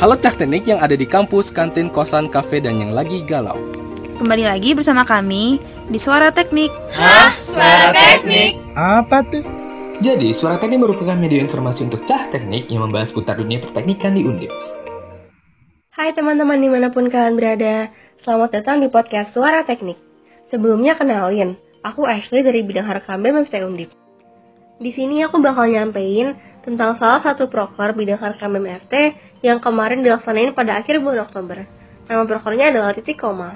Halo Cak Teknik yang ada di kampus, kantin, kosan, kafe, dan yang lagi galau. Kembali lagi bersama kami di Suara Teknik. Hah? Suara Teknik? Apa tuh? Jadi, Suara Teknik merupakan media informasi untuk cah teknik yang membahas putar dunia perteknikan di Undip. Hai teman-teman di mana pun kalian berada, selamat datang di podcast Suara Teknik. Sebelumnya kenalin, aku Ashley dari bidang Harkam BMFT Undip. Di sini aku bakal nyampein tentang salah satu proker bidang Harkam BMFT yang kemarin dilaksanain pada akhir bulan Oktober. Nama prokernya adalah titik koma.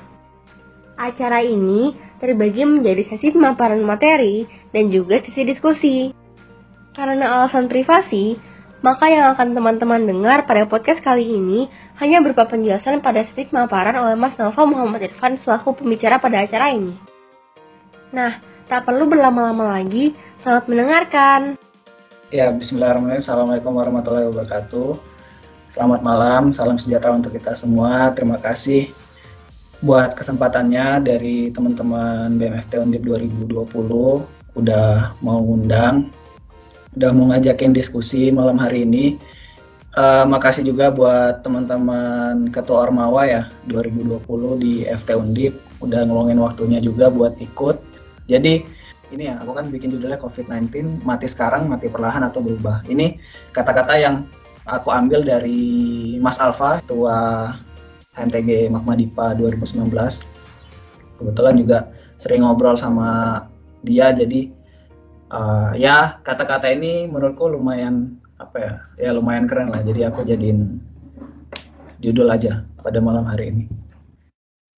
Acara ini terbagi menjadi sesi pemaparan materi dan juga sesi diskusi. Karena alasan privasi, maka yang akan teman-teman dengar pada podcast kali ini hanya berupa penjelasan pada sesi pemaparan oleh Mas Nova Muhammad Irfan selaku pembicara pada acara ini. Nah, tak perlu berlama-lama lagi, Selamat mendengarkan. Ya, bismillahirrahmanirrahim. Assalamualaikum warahmatullahi wabarakatuh. Selamat malam, salam sejahtera untuk kita semua. Terima kasih buat kesempatannya dari teman-teman BMFT Undip 2020 udah mau undang, udah mau ngajakin diskusi malam hari ini. Uh, makasih juga buat teman-teman Ketua Ormawa ya 2020 di FT Undip udah ngeluangin waktunya juga buat ikut. Jadi ini ya, aku kan bikin judulnya COVID-19 mati sekarang, mati perlahan atau berubah. Ini kata-kata yang aku ambil dari Mas Alfa, ketua HMTG Magma Dipa 2019. Kebetulan juga sering ngobrol sama dia, jadi uh, ya kata-kata ini menurutku lumayan apa ya, ya lumayan keren lah. Jadi aku jadiin judul aja pada malam hari ini.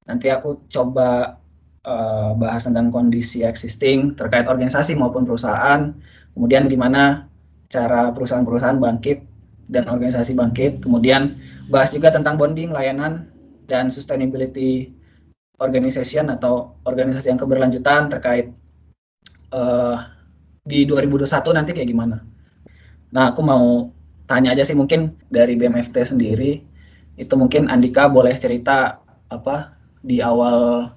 Nanti aku coba uh, bahas tentang kondisi existing terkait organisasi maupun perusahaan, kemudian gimana cara perusahaan-perusahaan bangkit dan organisasi bangkit, kemudian bahas juga tentang bonding, layanan, dan sustainability organization atau organisasi yang keberlanjutan terkait uh, di 2021 nanti kayak gimana. Nah, aku mau tanya aja sih mungkin dari BMFT sendiri itu mungkin Andika boleh cerita apa di awal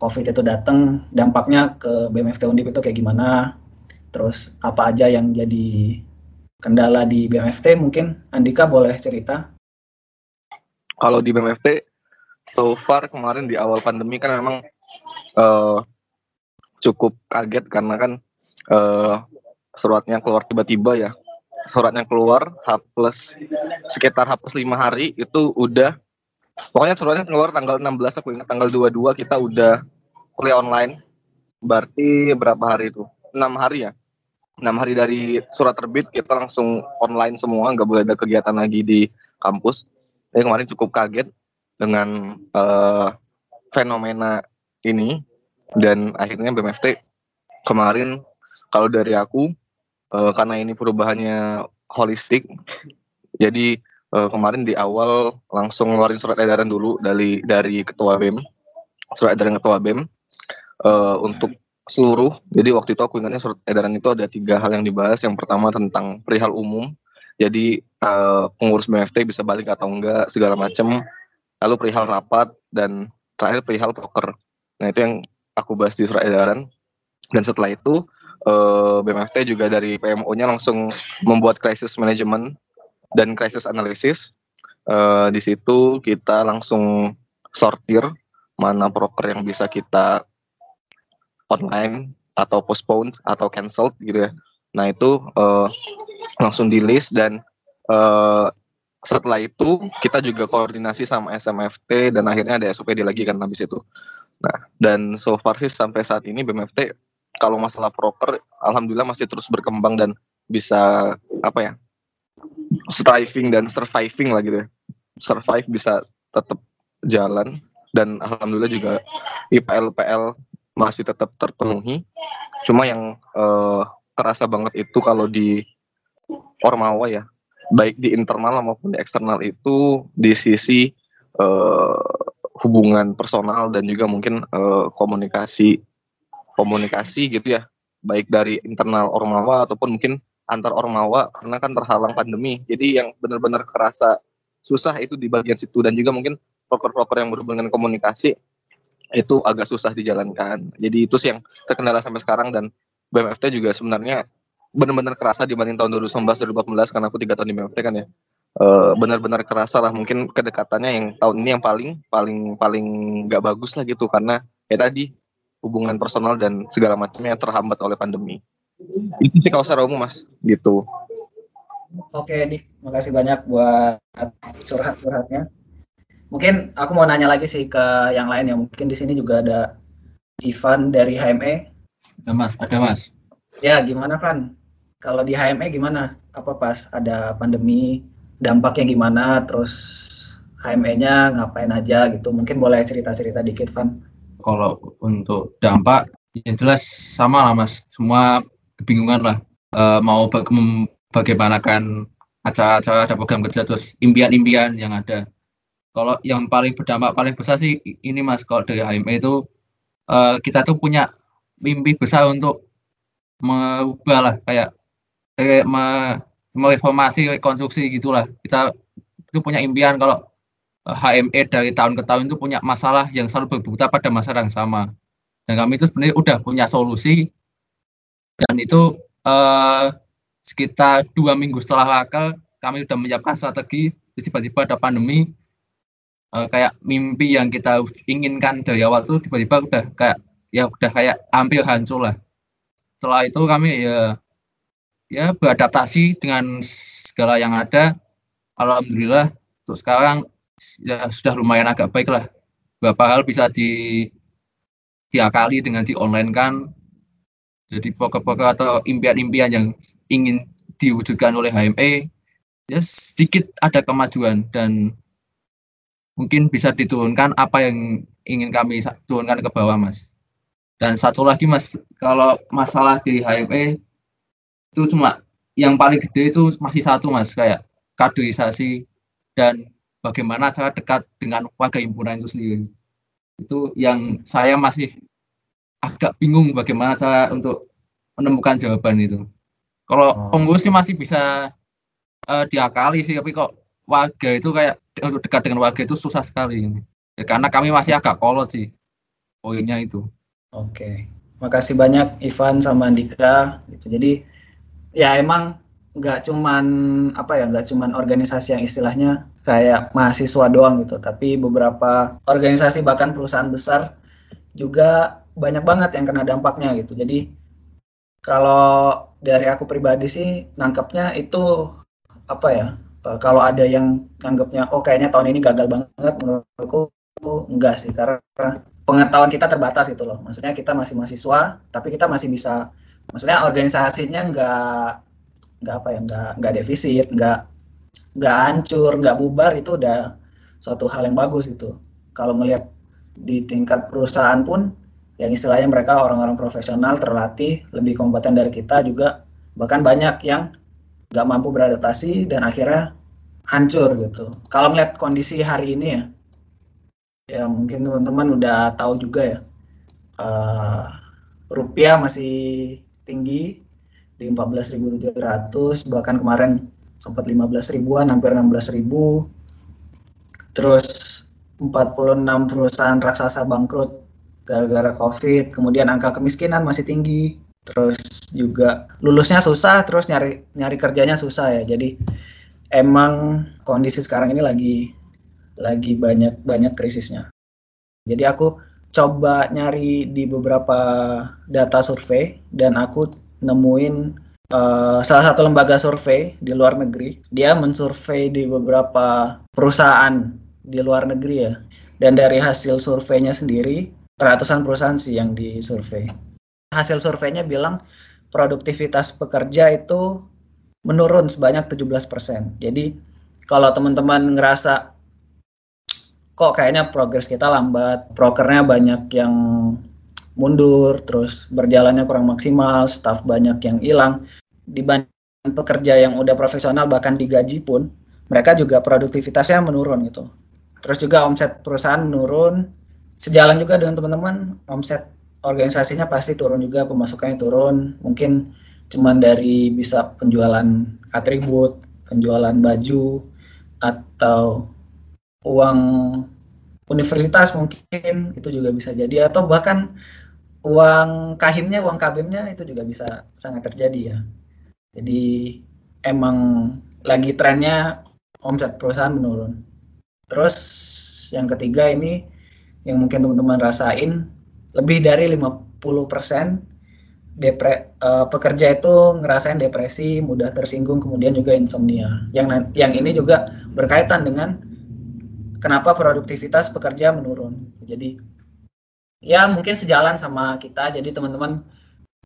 COVID itu datang, dampaknya ke BMFT Undip itu kayak gimana? Terus apa aja yang jadi kendala di BMFT? Mungkin Andika boleh cerita? Kalau di BMFT, so far kemarin di awal pandemi kan memang uh, cukup kaget karena kan uh, suratnya keluar tiba-tiba ya. Suratnya keluar H plus sekitar H plus 5 hari itu udah Pokoknya suratnya keluar tanggal 16 aku ingat tanggal 22 kita udah kuliah online. Berarti berapa hari itu? 6 hari ya. 6 hari dari surat terbit kita langsung online semua, nggak boleh ada kegiatan lagi di kampus. Jadi kemarin cukup kaget dengan uh, fenomena ini dan akhirnya BMFT kemarin kalau dari aku uh, karena ini perubahannya holistik jadi uh, kemarin di awal langsung ngeluarin surat edaran dulu dari dari ketua BEM surat edaran ketua BEM uh, untuk seluruh. Jadi waktu itu aku ingatnya surat edaran itu ada tiga hal yang dibahas. Yang pertama tentang perihal umum. Jadi uh, pengurus BMFT bisa balik atau enggak segala macam lalu perihal rapat dan terakhir perihal poker. Nah itu yang aku bahas di surat edaran. Dan setelah itu uh, BMFT juga dari PMO-nya langsung membuat crisis management dan crisis analysis. Uh, di situ kita langsung sortir mana broker yang bisa kita online atau postpone atau cancel gitu ya. Nah itu uh, langsung di list dan uh, setelah itu kita juga koordinasi sama SMFT dan akhirnya ada SOPD lagi kan habis itu. Nah dan so far sih sampai saat ini BMFT kalau masalah broker alhamdulillah masih terus berkembang dan bisa apa ya striving dan surviving lah gitu ya. Survive bisa tetap jalan dan alhamdulillah juga IPL-PL masih tetap terpenuhi. Cuma yang uh, terasa banget itu kalau di Ormawa ya, baik di internal maupun di eksternal itu di sisi uh, hubungan personal dan juga mungkin uh, komunikasi komunikasi gitu ya, baik dari internal Ormawa ataupun mungkin antar ormawa karena kan terhalang pandemi. Jadi yang benar-benar kerasa susah itu di bagian situ dan juga mungkin proker-proker yang berhubungan komunikasi itu agak susah dijalankan. Jadi itu sih yang terkendala sampai sekarang dan BMFT juga sebenarnya benar-benar kerasa dibanding tahun 2019 2018 karena aku tiga tahun di BMFT kan ya. uh, benar-benar kerasa lah mungkin kedekatannya yang tahun ini yang paling paling paling nggak bagus lah gitu. Karena ya tadi hubungan personal dan segala macamnya terhambat oleh pandemi. Itu sih kalau secara umum mas gitu. Oke nih makasih banyak buat curhat-curhatnya mungkin aku mau nanya lagi sih ke yang lain ya. Mungkin di sini juga ada Ivan dari HME ada mas ada mas. Ya gimana Van? Kalau di HME gimana? Apa pas ada pandemi dampaknya gimana? Terus HME-nya ngapain aja gitu? Mungkin boleh cerita-cerita dikit Van. Kalau untuk dampak yang jelas sama lah mas. Semua kebingungan lah. E, mau baga bagaimanakan acara-acara ada program kerja terus impian-impian yang ada kalau yang paling berdampak paling besar sih ini mas kalau dari HME itu e, kita tuh punya mimpi besar untuk merubah lah kayak kayak me, mereformasi rekonstruksi gitulah kita itu punya impian kalau HME dari tahun ke tahun itu punya masalah yang selalu berputar pada masalah yang sama. Dan kami itu sebenarnya udah punya solusi dan itu eh, sekitar dua minggu setelah raker kami sudah menyiapkan strategi tiba-tiba ada pandemi eh, kayak mimpi yang kita inginkan dari awal itu tiba-tiba udah kayak ya udah kayak hampir hancur lah setelah itu kami ya ya beradaptasi dengan segala yang ada alhamdulillah untuk sekarang ya sudah lumayan agak baik lah. Beberapa hal bisa di diakali dengan di online kan. Jadi pokok-pokok atau impian-impian yang ingin diwujudkan oleh HME ya sedikit ada kemajuan dan mungkin bisa diturunkan apa yang ingin kami turunkan ke bawah mas. Dan satu lagi mas, kalau masalah di HME itu cuma yang paling gede itu masih satu mas kayak kaderisasi dan bagaimana cara dekat dengan warga himpunan itu sendiri. Itu yang saya masih agak bingung bagaimana cara untuk menemukan jawaban itu. Kalau oh. pengurus sih masih bisa uh, diakali sih, tapi kok warga itu kayak untuk dekat dengan warga itu susah sekali. Ya, karena kami masih agak kolot sih poinnya itu. Oke, makasih banyak Ivan sama Andika. Gitu. Jadi ya emang nggak cuman apa ya nggak cuman organisasi yang istilahnya kayak mahasiswa doang gitu tapi beberapa organisasi bahkan perusahaan besar juga banyak banget yang kena dampaknya gitu jadi kalau dari aku pribadi sih nangkepnya itu apa ya e, kalau ada yang nganggapnya oh kayaknya tahun ini gagal banget menurutku enggak sih karena pengetahuan kita terbatas gitu loh. Maksudnya kita masih mahasiswa tapi kita masih bisa maksudnya organisasinya enggak nggak apa ya nggak nggak defisit nggak nggak hancur nggak bubar itu udah suatu hal yang bagus gitu. Kalau melihat di tingkat perusahaan pun yang istilahnya mereka orang-orang profesional terlatih lebih kompeten dari kita juga bahkan banyak yang nggak mampu beradaptasi dan akhirnya hancur gitu. Kalau melihat kondisi hari ini ya ya mungkin teman-teman udah tahu juga ya uh, rupiah masih tinggi di 14.700 bahkan kemarin sempat 15 ribuan hampir 16 ribu. Terus 46 perusahaan raksasa bangkrut gara-gara covid kemudian angka kemiskinan masih tinggi terus juga lulusnya susah terus nyari nyari kerjanya susah ya jadi emang kondisi sekarang ini lagi lagi banyak banyak krisisnya jadi aku coba nyari di beberapa data survei dan aku nemuin uh, salah satu lembaga survei di luar negeri. Dia mensurvei di beberapa perusahaan di luar negeri ya. Dan dari hasil surveinya sendiri, ratusan perusahaan sih yang disurvei. Hasil surveinya bilang produktivitas pekerja itu menurun sebanyak 17%. Jadi kalau teman-teman ngerasa kok kayaknya progres kita lambat, prokernya banyak yang mundur, terus berjalannya kurang maksimal, staff banyak yang hilang. Dibanding pekerja yang udah profesional bahkan digaji pun, mereka juga produktivitasnya menurun gitu. Terus juga omset perusahaan menurun, sejalan juga dengan teman-teman, omset organisasinya pasti turun juga, pemasukannya turun, mungkin cuman dari bisa penjualan atribut, penjualan baju, atau uang universitas mungkin itu juga bisa jadi atau bahkan uang kahimnya, uang kabimnya itu juga bisa sangat terjadi ya. Jadi emang lagi trennya omset perusahaan menurun. Terus yang ketiga ini yang mungkin teman-teman rasain lebih dari 50% depre uh, pekerja itu ngerasain depresi, mudah tersinggung, kemudian juga insomnia. Yang yang ini juga berkaitan dengan kenapa produktivitas pekerja menurun. Jadi ya mungkin sejalan sama kita. Jadi teman-teman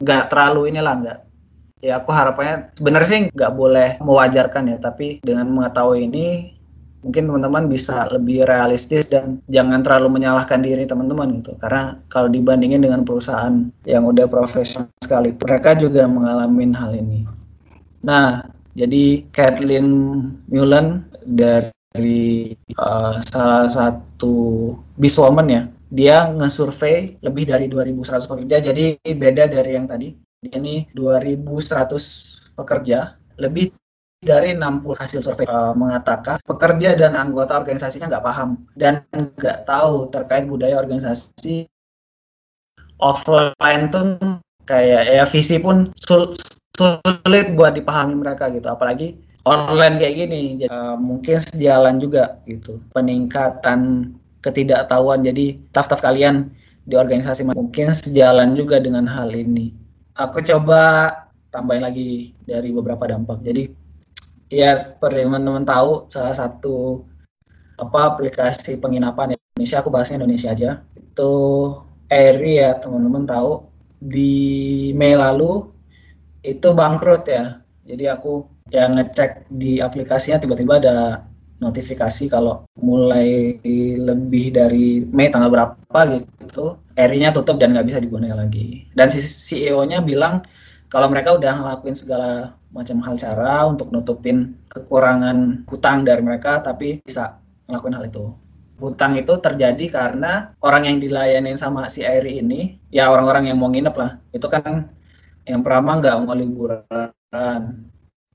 nggak terlalu inilah nggak. Ya aku harapannya sebenarnya sih nggak boleh mewajarkan ya, tapi dengan mengetahui ini mungkin teman-teman bisa lebih realistis dan jangan terlalu menyalahkan diri teman-teman gitu. Karena kalau dibandingin dengan perusahaan yang udah profesional sekali mereka juga mengalami hal ini. Nah jadi Kathleen Mullen dari uh, salah satu biswoman ya dia nge-survey lebih dari 2100 pekerja. Jadi beda dari yang tadi dia ini 2100 pekerja lebih dari 60 hasil survei uh, mengatakan pekerja dan anggota organisasinya nggak paham dan nggak tahu terkait budaya organisasi offline tuh kayak ya visi pun sul sulit buat dipahami mereka gitu. Apalagi online kayak gini jadi, uh, mungkin sejalan juga gitu peningkatan ketidaktahuan. Jadi staff-staff kalian di organisasi mungkin sejalan juga dengan hal ini. Aku coba tambahin lagi dari beberapa dampak. Jadi ya seperti teman-teman tahu salah satu apa aplikasi penginapan Indonesia aku bahasnya Indonesia aja itu Airy ya teman-teman tahu. Di Mei lalu itu bangkrut ya. Jadi aku yang ngecek di aplikasinya tiba-tiba ada notifikasi kalau mulai lebih dari Mei tanggal berapa gitu Airy-nya tutup dan nggak bisa digunakan lagi. Dan si CEO-nya bilang kalau mereka udah ngelakuin segala macam hal cara untuk nutupin kekurangan hutang dari mereka tapi bisa ngelakuin hal itu. Hutang itu terjadi karena orang yang dilayanin sama si Airi ini ya orang-orang yang mau nginep lah. Itu kan yang pertama nggak mau liburan.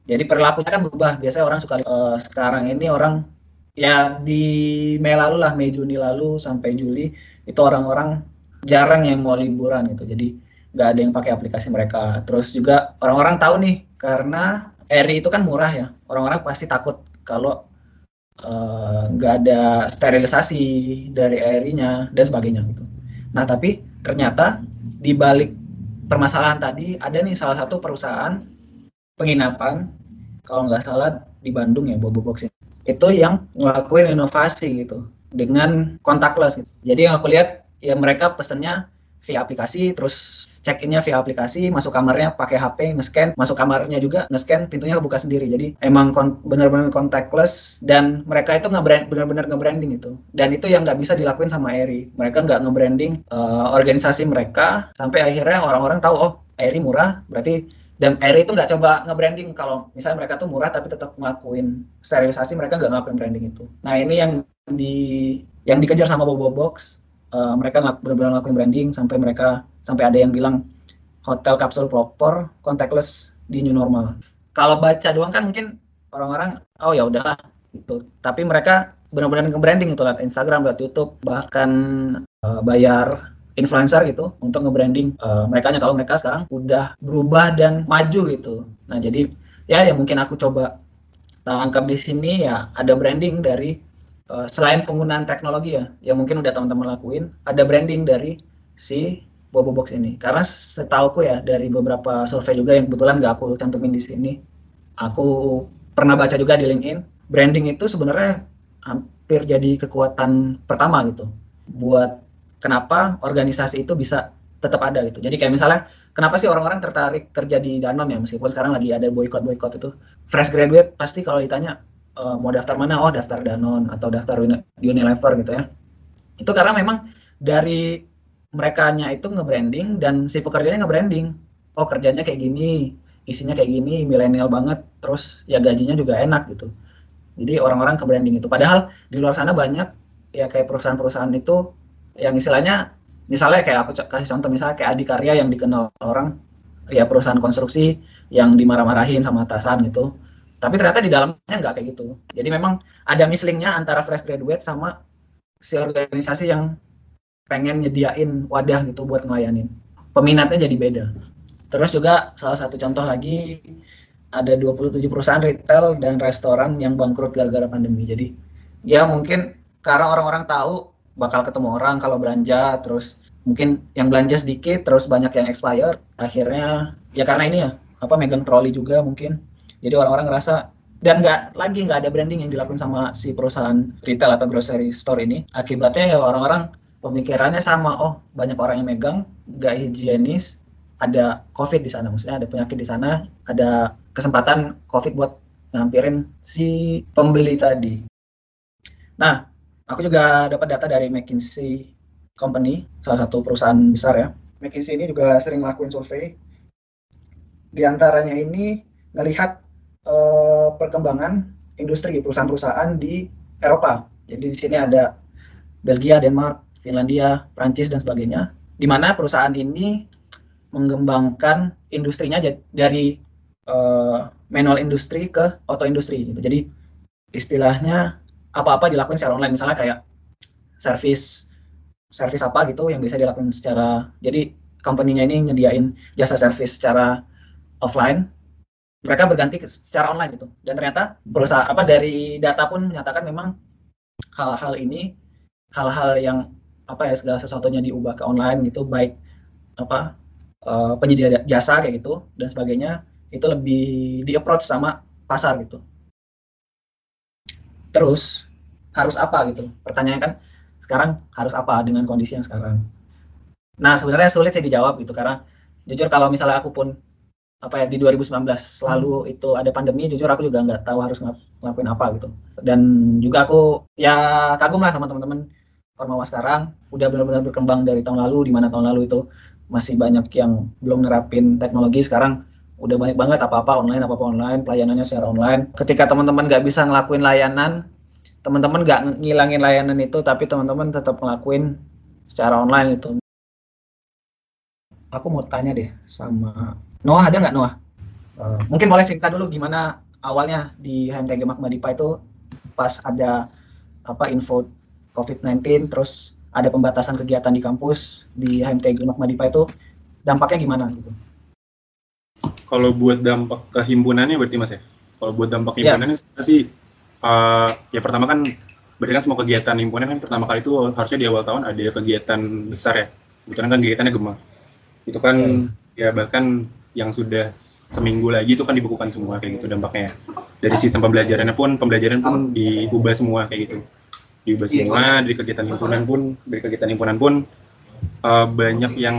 Jadi perilakunya kan berubah. Biasanya orang suka uh, sekarang ini orang ya di Mei lalu lah Mei Juni lalu sampai Juli itu orang-orang jarang yang mau liburan gitu. Jadi nggak ada yang pakai aplikasi mereka. Terus juga orang-orang tahu nih karena Eri itu kan murah ya. Orang-orang pasti takut kalau eh, nggak uh, ada sterilisasi dari Eri-nya dan sebagainya gitu. Nah tapi ternyata di balik permasalahan tadi ada nih salah satu perusahaan penginapan kalau nggak salah di Bandung ya Bobo Box itu yang ngelakuin inovasi gitu dengan contactless gitu. Jadi yang aku lihat ya mereka pesennya via aplikasi terus check-innya via aplikasi, masuk kamarnya pakai HP, nge-scan, masuk kamarnya juga nge-scan, pintunya kebuka sendiri. Jadi emang kon benar-benar contactless dan mereka itu nge-brand benar-benar nge-branding itu. Dan itu yang nggak bisa dilakuin sama Eri. Mereka nggak nge-branding uh, organisasi mereka sampai akhirnya orang-orang tahu oh Eri murah, berarti dan Eri itu nggak coba nge-branding kalau misalnya mereka tuh murah tapi tetap ngelakuin sterilisasi mereka nggak ngelakuin branding itu. Nah ini yang di yang dikejar sama Bobo Box uh, mereka benar-benar ngelakuin branding sampai mereka sampai ada yang bilang hotel kapsul proper contactless di new normal. Kalau baca doang kan mungkin orang-orang oh ya udah gitu. Tapi mereka benar-benar nge-branding itu lewat Instagram, lewat YouTube, bahkan uh, bayar influencer gitu untuk nge-branding uh, mereka kalau mereka sekarang udah berubah dan maju gitu. Nah, jadi ya yang mungkin aku coba tangkap di sini ya ada branding dari uh, selain penggunaan teknologi ya yang mungkin udah teman-teman lakuin, ada branding dari si Bobo Box ini. Karena setauku ya dari beberapa survei juga yang kebetulan nggak aku cantumin di sini, aku pernah baca juga di LinkedIn, branding itu sebenarnya hampir jadi kekuatan pertama gitu buat kenapa organisasi itu bisa tetap ada gitu. Jadi kayak misalnya kenapa sih orang-orang tertarik kerja di Danone ya meskipun sekarang lagi ada boykot boykot itu fresh graduate pasti kalau ditanya e, mau daftar mana oh daftar Danone atau daftar Unilever gitu ya. Itu karena memang dari mereka itu nge-branding dan si pekerjanya nge-branding. Oh kerjanya kayak gini, isinya kayak gini, milenial banget, terus ya gajinya juga enak gitu. Jadi orang-orang ke branding itu. Padahal di luar sana banyak ya kayak perusahaan-perusahaan itu yang istilahnya misalnya kayak aku kasih contoh misalnya kayak Adikarya yang dikenal orang ya perusahaan konstruksi yang dimarah-marahin sama atasan gitu. Tapi ternyata di dalamnya nggak kayak gitu. Jadi memang ada mislingnya antara fresh graduate sama si organisasi yang pengen nyediain wadah gitu buat ngelayanin. Peminatnya jadi beda. Terus juga salah satu contoh lagi ada 27 perusahaan retail dan restoran yang bangkrut gara-gara pandemi. Jadi ya mungkin karena orang-orang tahu bakal ketemu orang kalau belanja terus mungkin yang belanja sedikit terus banyak yang expired akhirnya ya karena ini ya apa megang troli juga mungkin jadi orang-orang ngerasa dan nggak lagi nggak ada branding yang dilakukan sama si perusahaan retail atau grocery store ini akibatnya ya orang-orang pemikirannya sama oh banyak orang yang megang nggak higienis ada covid di sana maksudnya ada penyakit di sana ada kesempatan covid buat ngampirin si pembeli tadi. Nah aku juga dapat data dari McKinsey Company salah satu perusahaan besar ya. McKinsey ini juga sering lakuin survei. Di antaranya ini ngelihat uh, perkembangan industri perusahaan-perusahaan di Eropa. Jadi di sini ada Belgia, Denmark, Finlandia, Prancis dan sebagainya. Di mana perusahaan ini mengembangkan industrinya dari uh, manual industri ke auto industri gitu. Jadi istilahnya apa-apa dilakukan secara online misalnya kayak service service apa gitu yang bisa dilakukan secara jadi company-nya ini nyediain jasa service secara offline mereka berganti secara online gitu dan ternyata perusahaan apa dari data pun menyatakan memang hal-hal ini hal-hal yang apa ya segala sesuatunya diubah ke online gitu baik apa uh, penyedia jasa kayak gitu dan sebagainya itu lebih di approach sama pasar gitu. Terus harus apa gitu? Pertanyaan kan sekarang harus apa dengan kondisi yang sekarang? Nah sebenarnya sulit sih dijawab gitu karena jujur kalau misalnya aku pun apa ya di 2019 selalu hmm. itu ada pandemi jujur aku juga nggak tahu harus ngelakuin apa gitu. Dan juga aku ya kagum lah sama teman-teman Ormawa sekarang udah benar-benar berkembang dari tahun lalu di mana tahun lalu itu masih banyak yang belum nerapin teknologi sekarang udah banyak banget apa-apa online apa-apa online pelayanannya secara online ketika teman-teman nggak bisa ngelakuin layanan teman-teman nggak ngilangin layanan itu tapi teman-teman tetap ngelakuin secara online itu aku mau tanya deh sama Noah ada nggak Noah? Uh, mungkin boleh cerita dulu gimana awalnya di HMTG Magma Dipa itu pas ada apa info COVID-19 terus ada pembatasan kegiatan di kampus di HMTG Magma Dipa itu dampaknya gimana gitu? Kalau buat dampak ke himpunannya berarti mas ya? Kalau buat dampak iya. himpunannya yeah. sih uh, ya pertama kan berarti kan semua kegiatan himpunan kan pertama kali itu harusnya di awal tahun ada kegiatan besar ya. Kebetulan kan kegiatannya Gemma. Itu kan yeah. ya bahkan yang sudah seminggu lagi itu kan dibukukan semua kayak gitu dampaknya. Dari sistem pembelajarannya pun pembelajaran pun diubah semua kayak gitu. Diubah iya. semua dari kegiatan himpunan pun dari kegiatan himpunan pun uh, banyak yang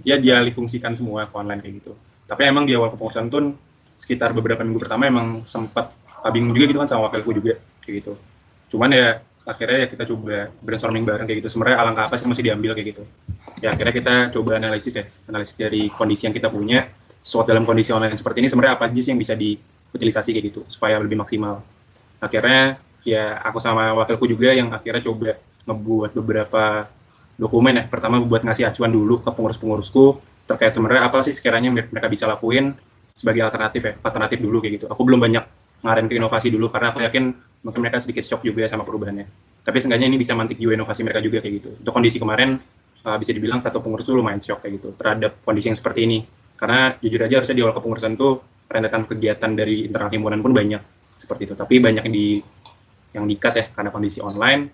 ya dialih fungsikan semua ke online kayak gitu. Tapi emang di awal kepengurusan tuh sekitar beberapa minggu pertama emang sempat bingung juga gitu kan sama wakilku juga kayak gitu. Cuman ya akhirnya ya kita coba brainstorming bareng kayak gitu sebenarnya alangkah apa sih mesti diambil kayak gitu ya akhirnya kita coba analisis ya analisis dari kondisi yang kita punya SWOT dalam kondisi online seperti ini sebenarnya apa aja sih yang bisa diutilisasi kayak gitu supaya lebih maksimal. Akhirnya ya aku sama wakilku juga yang akhirnya coba ngebuat beberapa dokumen ya. Pertama buat ngasih acuan dulu ke pengurus-pengurusku terkait sebenarnya apa sih sekiranya mereka bisa lakuin sebagai alternatif ya, alternatif dulu kayak gitu. Aku belum banyak ngaren ke inovasi dulu karena aku yakin mungkin mereka sedikit shock juga sama perubahannya. Tapi seenggaknya ini bisa mantik juga inovasi mereka juga kayak gitu. Untuk kondisi kemarin uh, bisa dibilang satu pengurus itu lumayan shock kayak gitu terhadap kondisi yang seperti ini karena jujur aja harusnya di awal kepengurusan tuh rentetan kegiatan dari internal himpunan pun banyak seperti itu tapi banyak di yang dikat ya karena kondisi online.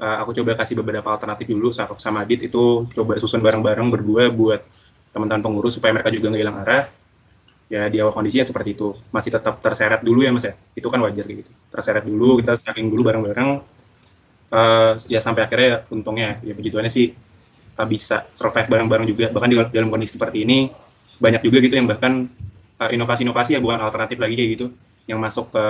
Uh, aku coba kasih beberapa alternatif dulu sama, sama Adit itu. Coba susun bareng-bareng berdua buat teman-teman pengurus supaya mereka juga nggak hilang arah. Ya di awal kondisinya seperti itu. Masih tetap terseret dulu ya mas ya? Itu kan wajar gitu. Terseret dulu kita tracking dulu bareng-bareng. Uh, ya sampai akhirnya ya, untungnya ya puji sih uh, bisa survive bareng-bareng juga. Bahkan di dalam kondisi seperti ini banyak juga gitu yang bahkan uh, inovasi-inovasi ya bukan alternatif lagi kayak gitu yang masuk ke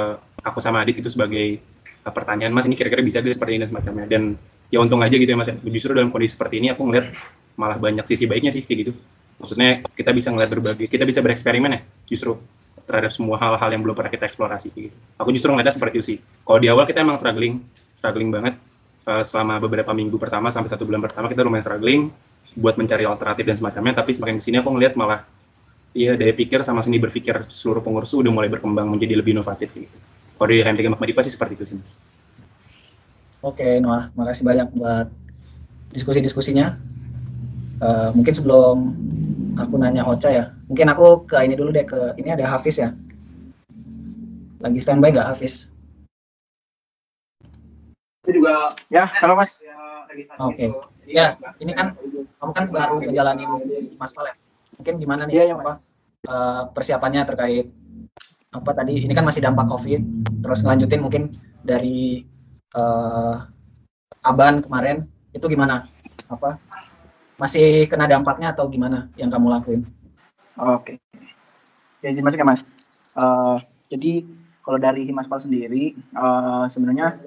aku sama Adit itu sebagai uh, pertanyaan mas ini kira-kira bisa gak seperti ini? dan semacamnya. Dan ya untung aja gitu ya mas justru dalam kondisi seperti ini aku ngeliat malah banyak sisi baiknya sih kayak gitu. Maksudnya kita bisa ngeliat berbagai kita bisa bereksperimen ya justru terhadap semua hal-hal yang belum pernah kita eksplorasi gitu. Aku justru ngeliatnya seperti itu sih. Kalau di awal kita emang struggling struggling banget. Uh, selama beberapa minggu pertama sampai satu bulan pertama kita lumayan struggling buat mencari alternatif dan semacamnya. Tapi semakin ke sini aku ngeliat malah Iya, daya pikir sama seni berpikir seluruh pengurus udah mulai berkembang menjadi lebih inovatif gitu. Kalau di HMTG Magmadipa sih seperti itu sih, Mas. Oke, Noah, makasih banyak buat diskusi-diskusinya. Uh, mungkin sebelum aku nanya Ocha ya, mungkin aku ke ini dulu deh ke ini ada Hafiz ya. lagi standby nggak Hafiz? Itu juga ya kalau Mas. Oke. Okay. Ya, ini kan kamu kan baru ngejalanin Mas Pal ya. Mungkin gimana nih ya, ya, apa uh, persiapannya terkait apa tadi ini kan masih dampak Covid, terus ngelanjutin mungkin dari uh, Aban kemarin itu gimana? Apa masih kena dampaknya atau gimana yang kamu lakuin? Oke. Okay. Ya, masuk ya Mas. Uh, jadi kalau dari Himaspal sendiri uh, sebenarnya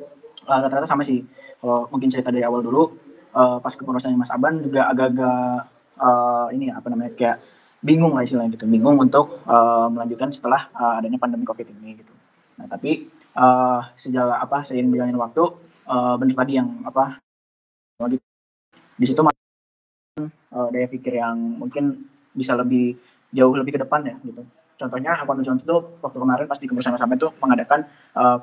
rata-rata uh, sama sih. Kalau mungkin cerita dari awal dulu, uh, pas kepengurusannya Mas Aban juga agak-agak uh, ini apa namanya kayak bingung lah istilahnya gitu, bingung untuk uh, melanjutkan setelah uh, adanya pandemi COVID ini gitu. Nah tapi uh, sejak apa seiring berjalannya waktu, uh, benar tadi yang apa di situ uh, daya pikir yang mungkin bisa lebih jauh lebih ke depan ya gitu. Contohnya Hakon Contoh itu waktu kemarin pas di kementerian sama itu mengadakan uh,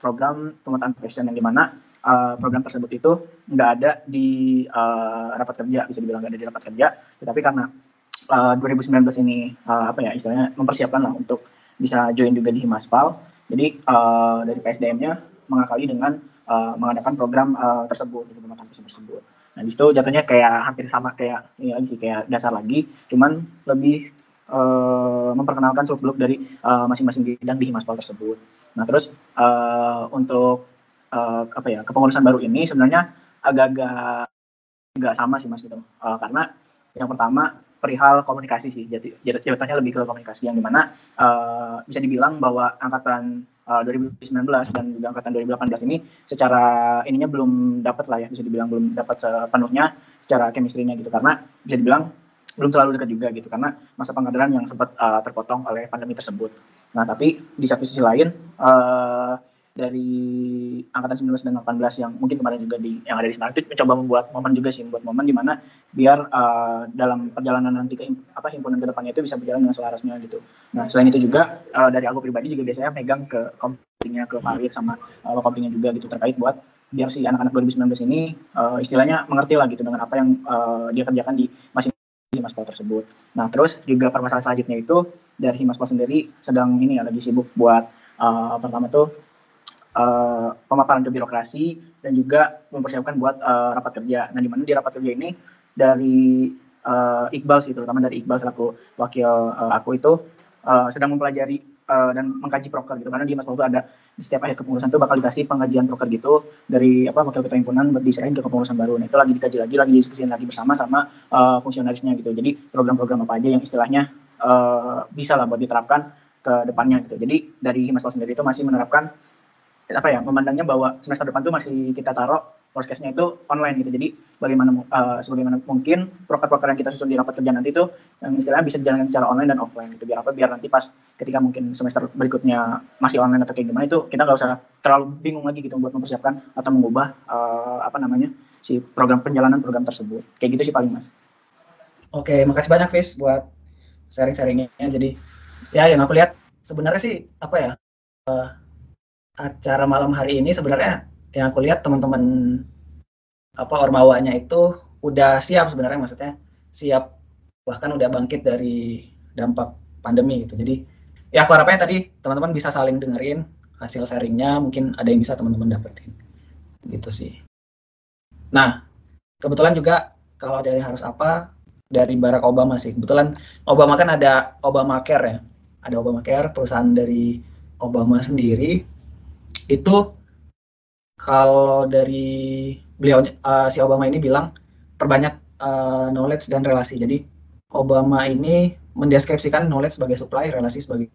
program pemetaan passion yang di mana uh, program tersebut itu nggak ada di uh, rapat kerja bisa dibilang nggak ada di rapat kerja, tetapi karena uh, 2019 ini uh, apa ya istilahnya mempersiapkan lah untuk bisa join juga di Himaspal. Jadi uh, dari PSDM-nya mengakali dengan uh, mengadakan program uh, tersebut, di pemetaan passion tersebut. Nah, di situ jatuhnya kayak hampir sama kayak ini lagi sih kayak dasar lagi, cuman lebih uh, memperkenalkan seluk beluk dari masing-masing uh, bidang di Himaspal tersebut. Nah, terus uh, untuk uh, apa ya kepengurusan baru ini sebenarnya agak-agak nggak sama sih mas gitu, uh, karena yang pertama perihal komunikasi sih, jadi jabatannya lebih ke komunikasi yang di mana uh, bisa dibilang bahwa angkatan uh, 2019 dan juga angkatan 2018 ini secara ininya belum dapat lah ya. Bisa dibilang belum dapat sepenuhnya secara chemistry-nya gitu. Karena bisa dibilang belum terlalu dekat juga gitu karena masa pengkaderan yang sempat uh, terpotong oleh pandemi tersebut. Nah tapi di satu sisi lain uh, dari angkatan 19 dan 18 yang mungkin kemarin juga di yang ada di Semarang itu mencoba membuat momen juga sih membuat momen di mana biar uh, dalam perjalanan nanti ke apa himpunan ke depannya itu bisa berjalan dengan selarasnya gitu. Nah, selain itu juga uh, dari aku pribadi juga biasanya megang ke kompetinya ke Farid sama uh, kompetinya juga gitu terkait buat biar si anak-anak 2019 ini uh, istilahnya mengerti lah gitu dengan apa yang uh, dia kerjakan di masing Himaspol tersebut. Nah, terus juga permasalahan selanjutnya itu dari Himaspol sendiri sedang ini ya lagi sibuk buat uh, pertama tuh uh, pemaparan ke birokrasi dan juga mempersiapkan buat uh, rapat kerja. Nah, di mana di rapat kerja ini dari uh, Iqbal sih, terutama dari Iqbal selaku wakil uh, aku itu uh, sedang mempelajari uh, dan mengkaji proker gitu. Karena di Mas itu ada di setiap akhir kepengurusan itu bakal dikasih pengajian proker gitu dari apa wakil ketua himpunan diserahin ke kepengurusan baru. Nah, itu lagi dikaji lagi, lagi diskusiin lagi bersama sama uh, fungsionarisnya gitu. Jadi program-program apa aja yang istilahnya uh, bisa lah buat diterapkan ke depannya gitu. Jadi dari Himas sendiri itu masih menerapkan apa ya memandangnya bahwa semester depan tuh masih kita taruh worst case-nya itu online gitu. Jadi bagaimana uh, sebagaimana mungkin proker-proker yang kita susun di rapat kerja nanti itu yang istilahnya bisa dijalankan secara online dan offline gitu. Biar apa? Biar nanti pas ketika mungkin semester berikutnya masih online atau kayak gimana itu kita nggak usah terlalu bingung lagi gitu buat mempersiapkan atau mengubah uh, apa namanya si program perjalanan program tersebut. Kayak gitu sih paling mas. Oke, makasih banyak Fis buat sharing-sharingnya. Jadi ya yang aku lihat sebenarnya sih apa ya uh, acara malam hari ini sebenarnya yang aku lihat teman-teman apa ormawanya itu udah siap sebenarnya maksudnya siap bahkan udah bangkit dari dampak pandemi gitu. Jadi ya aku harapnya tadi teman-teman bisa saling dengerin hasil sharingnya mungkin ada yang bisa teman-teman dapetin gitu sih. Nah kebetulan juga kalau dari harus apa dari Barack Obama sih kebetulan Obama kan ada Obamacare ya ada Obamacare perusahaan dari Obama sendiri itu kalau dari beliau uh, si Obama ini bilang perbanyak uh, knowledge dan relasi. Jadi Obama ini mendeskripsikan knowledge sebagai supply, relasi sebagai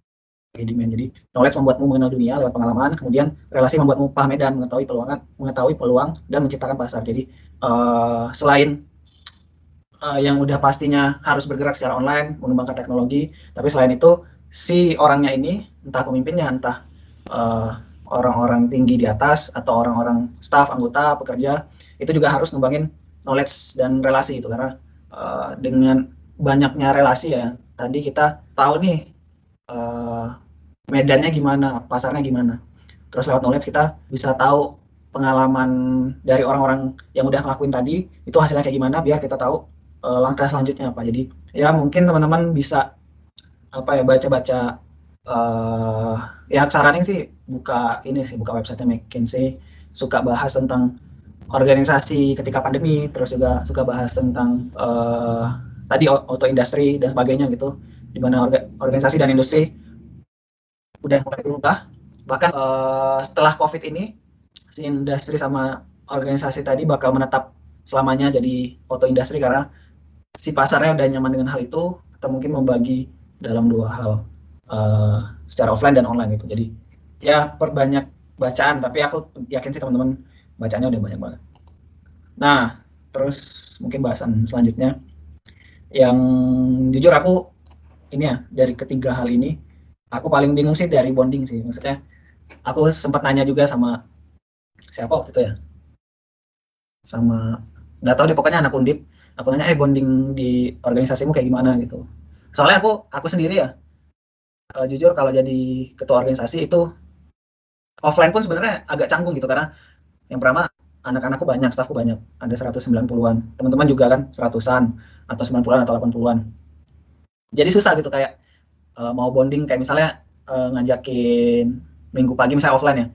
demand. Jadi knowledge membuatmu mengenal dunia lewat pengalaman, kemudian relasi membuatmu paham dan mengetahui peluang, mengetahui peluang dan menciptakan pasar. Jadi uh, selain uh, yang udah pastinya harus bergerak secara online, mengembangkan teknologi, tapi selain itu si orangnya ini entah pemimpinnya, entah uh, orang-orang tinggi di atas atau orang-orang staff, anggota, pekerja itu juga harus ngembangin knowledge dan relasi itu karena uh, dengan banyaknya relasi ya tadi kita tahu nih uh, medannya gimana, pasarnya gimana. Terus lewat knowledge kita bisa tahu pengalaman dari orang-orang yang udah ngelakuin tadi itu hasilnya kayak gimana biar kita tahu uh, langkah selanjutnya apa. Jadi ya mungkin teman-teman bisa apa ya baca-baca uh, ya saranin sih buka ini sih buka website McKinsey. Suka bahas tentang organisasi ketika pandemi terus juga suka bahas tentang uh, tadi auto industri dan sebagainya gitu. Di mana orga, organisasi dan industri udah mulai berubah. Bahkan uh, setelah covid ini si industri sama organisasi tadi bakal menetap selamanya jadi auto industri karena si pasarnya udah nyaman dengan hal itu atau mungkin membagi dalam dua hal uh, secara offline dan online itu. Jadi ya perbanyak bacaan, tapi aku yakin sih teman-teman bacanya udah banyak banget. Nah, terus mungkin bahasan selanjutnya yang jujur aku ini ya dari ketiga hal ini aku paling bingung sih dari bonding sih. Maksudnya aku sempat nanya juga sama siapa waktu itu ya sama nggak tahu deh pokoknya anak undip aku nanya eh bonding di organisasimu kayak gimana gitu soalnya aku aku sendiri ya uh, jujur kalau jadi ketua organisasi itu offline pun sebenarnya agak canggung gitu karena yang pertama anak-anakku banyak, stafku banyak, ada 190-an. Teman-teman juga kan seratusan atau 90-an atau 80-an. Jadi susah gitu kayak uh, mau bonding kayak misalnya uh, ngajakin minggu pagi misalnya offline ya.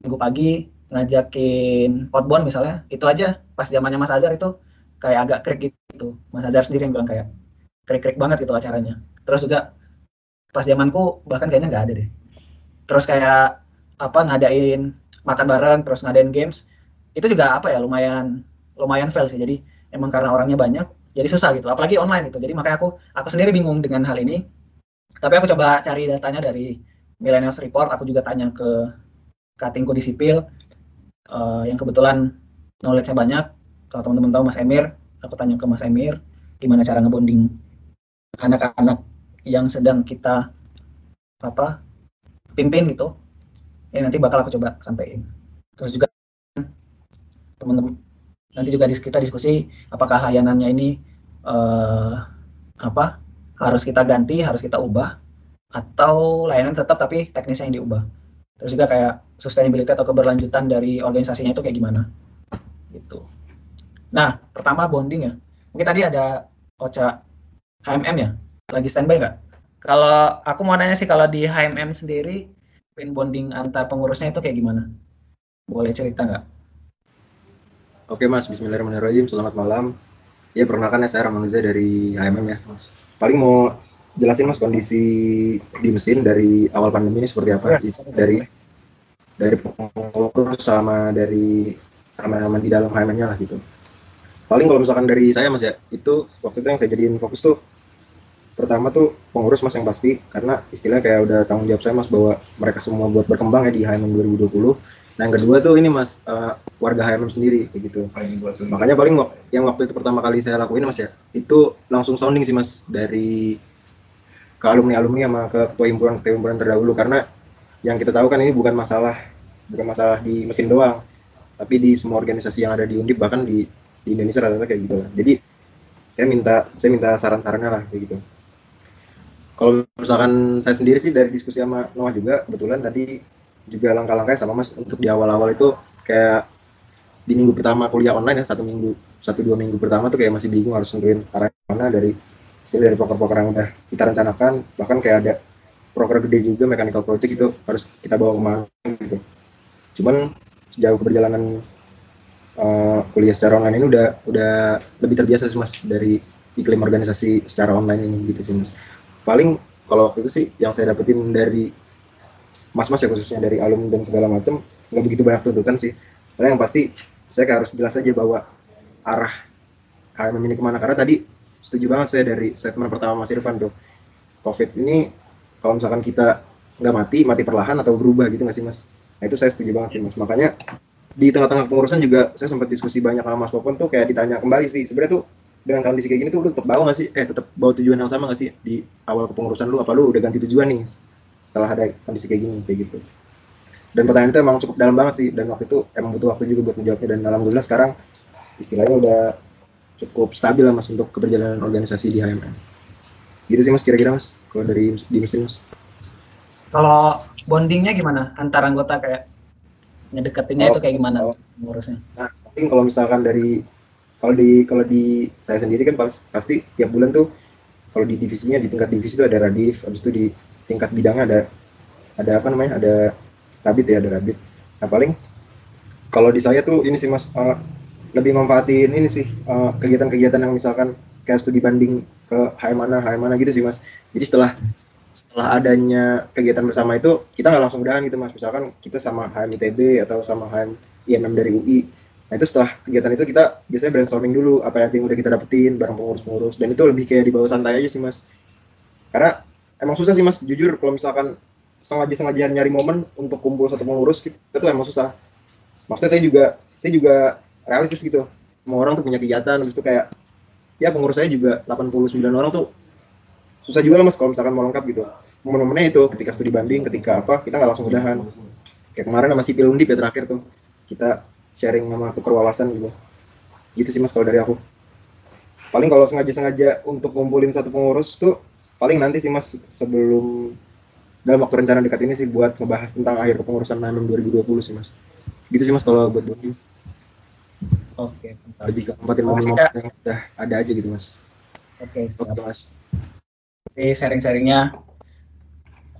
Minggu pagi ngajakin outbound misalnya, itu aja pas zamannya Mas Azhar itu kayak agak krik gitu. Mas Azhar sendiri yang bilang kayak krik-krik banget gitu acaranya. Terus juga pas zamanku bahkan kayaknya nggak ada deh. Terus kayak apa ngadain makan bareng terus ngadain games itu juga apa ya lumayan lumayan fail sih. Jadi emang karena orangnya banyak jadi susah gitu. Apalagi online gitu. Jadi makanya aku aku sendiri bingung dengan hal ini. Tapi aku coba cari datanya dari Millennials Report. Aku juga tanya ke cuttingku di sipil. Uh, yang kebetulan knowledge-nya banyak. Kalau teman-teman tahu Mas Emir aku tanya ke Mas Emir gimana cara ngebonding anak-anak yang sedang kita apa pimpin gitu ya nanti bakal aku coba sampaikan terus juga teman-teman nanti juga kita diskusi apakah layanannya ini uh, apa harus kita ganti harus kita ubah atau layanan tetap tapi teknisnya yang diubah. Terus juga kayak sustainability atau keberlanjutan dari organisasinya itu kayak gimana. Gitu. Nah pertama bonding ya. Mungkin tadi ada Ocha HMM ya lagi standby nggak? Kalau aku mau nanya sih kalau di HMM sendiri pin bonding antar pengurusnya itu kayak gimana? Boleh cerita nggak? Oke mas, Bismillahirrahmanirrahim. Selamat malam. Ya perkenalkan ya saya Ramanuza dari HMM ya. Mas. Paling mau jelasin mas kondisi di mesin dari awal pandemi ini seperti apa? Ya, dari dari pengurus sama dari sama di dalam HMM-nya lah gitu. Paling kalau misalkan dari saya mas ya, itu waktu itu yang saya jadiin fokus tuh pertama tuh pengurus mas yang pasti karena istilahnya kayak udah tanggung jawab saya mas bahwa mereka semua buat berkembang ya di HMM 2020 nah yang kedua tuh ini mas uh, warga HMM sendiri kayak gitu. Makanya paling yang waktu itu pertama kali saya lakuin mas ya itu langsung sounding sih mas dari ke alumni alumni sama ke ketua himpunan ketua himpunan terdahulu. Karena yang kita tahu kan ini bukan masalah bukan masalah di mesin doang tapi di semua organisasi yang ada di Undip bahkan di di Indonesia rata-rata kayak gitu lah. Jadi saya minta saya minta saran-sarannya lah kayak gitu kalau misalkan saya sendiri sih dari diskusi sama Noah juga kebetulan tadi juga langkah-langkahnya sama Mas untuk di awal-awal itu kayak di minggu pertama kuliah online ya satu minggu satu dua minggu pertama tuh kayak masih bingung harus nentuin arah mana dari hasil dari poker-poker yang udah kita rencanakan bahkan kayak ada proker gede juga mechanical project itu harus kita bawa ke mana gitu. Cuman sejauh keberjalanan uh, kuliah secara online ini udah udah lebih terbiasa sih mas dari iklim organisasi secara online ini gitu sih mas paling kalau waktu itu sih yang saya dapetin dari mas-mas ya khususnya dari alum dan segala macam nggak begitu banyak tuntutan sih. Karena yang pasti saya harus jelas aja bahwa arah HMM ini ke mana. Karena tadi setuju banget saya dari statement pertama Mas Irfan tuh. COVID ini kalau misalkan kita nggak mati mati perlahan atau berubah gitu nggak sih Mas? Nah itu saya setuju banget sih Mas. Makanya di tengah-tengah pengurusan juga saya sempat diskusi banyak sama Mas Popon tuh kayak ditanya kembali sih. Sebenarnya tuh dengan kondisi kayak gini tuh lu tetap bawa gak sih? Eh tetap bawa tujuan yang sama gak sih? Di awal kepengurusan lu apa lu udah ganti tujuan nih? Setelah ada kondisi kayak gini kayak gitu. Dan pertanyaan itu emang cukup dalam banget sih dan waktu itu emang butuh waktu juga buat menjawabnya dan alhamdulillah sekarang istilahnya udah cukup stabil lah mas untuk keberjalanan organisasi di HMM gitu sih mas kira-kira mas kalau dari di mesin mas. Kalau bondingnya gimana? Antar anggota kayak ngedeketinnya oh, itu kayak gimana oh. ngurusnya? Nah mungkin kalau misalkan dari kalau di kalau di saya sendiri kan pas, pasti tiap bulan tuh kalau di divisinya di tingkat divisi itu ada radif habis itu di tingkat bidangnya ada ada apa namanya ada rabit ya ada rabit. Nah paling kalau di saya tuh ini sih mas uh, lebih manfaatin ini sih kegiatan kegiatan-kegiatan yang misalkan kayak studi banding ke HM mana HM mana gitu sih mas. Jadi setelah setelah adanya kegiatan bersama itu kita nggak langsung udahan gitu mas. Misalkan kita sama HM ITB atau sama HM IMM dari UI nah itu setelah kegiatan itu kita biasanya brainstorming dulu apa yang udah kita dapetin bareng pengurus-pengurus. Dan itu lebih kayak di bawah santai aja sih mas. Karena emang susah sih mas. Jujur kalau misalkan sengaja sengaja nyari momen untuk kumpul satu pengurus gitu, itu emang susah. Maksudnya saya juga saya juga realistis gitu. Semua orang tuh punya kegiatan habis itu kayak ya pengurus saya juga 89 orang tuh susah juga lah mas kalau misalkan mau lengkap gitu. Momen-momennya itu ketika studi banding ketika apa kita nggak langsung udahan. Kayak kemarin sama sipil undip ya terakhir tuh. Kita sharing sama tukar wawasan gitu. Gitu sih mas kalau dari aku. Paling kalau sengaja-sengaja untuk ngumpulin satu pengurus tuh paling nanti sih mas sebelum dalam waktu rencana dekat ini sih buat ngebahas tentang akhir kepengurusan NANUM 2020 sih mas. Gitu sih mas kalau buat bonding oke okay, lebih ke tempatin momen-momen yang udah ada aja gitu mas. Oke okay, oke mas. Si sharing-sharingnya.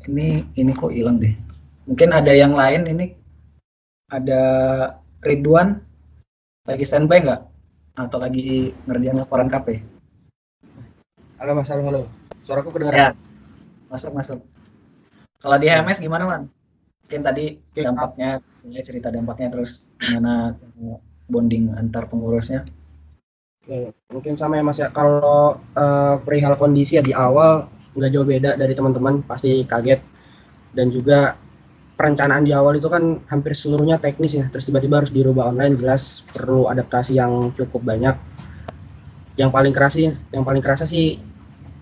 Ini ini kok hilang deh. Mungkin ada yang lain ini ada Ridwan lagi standby nggak? Atau lagi ngerjain laporan KP halo mas. Halo halo. Suaraku kedengaran ya. masuk masuk. Kalau di HMS gimana man? Mungkin tadi dampaknya mulai cerita dampaknya terus gimana bonding antar pengurusnya? Oke, mungkin sama ya Mas ya. Kalau uh, perihal kondisi ya di awal nggak jauh beda dari teman-teman, pasti kaget. Dan juga perencanaan di awal itu kan hampir seluruhnya teknis ya. Terus tiba-tiba harus dirubah online, jelas perlu adaptasi yang cukup banyak. Yang paling keras sih, yang paling kerasa sih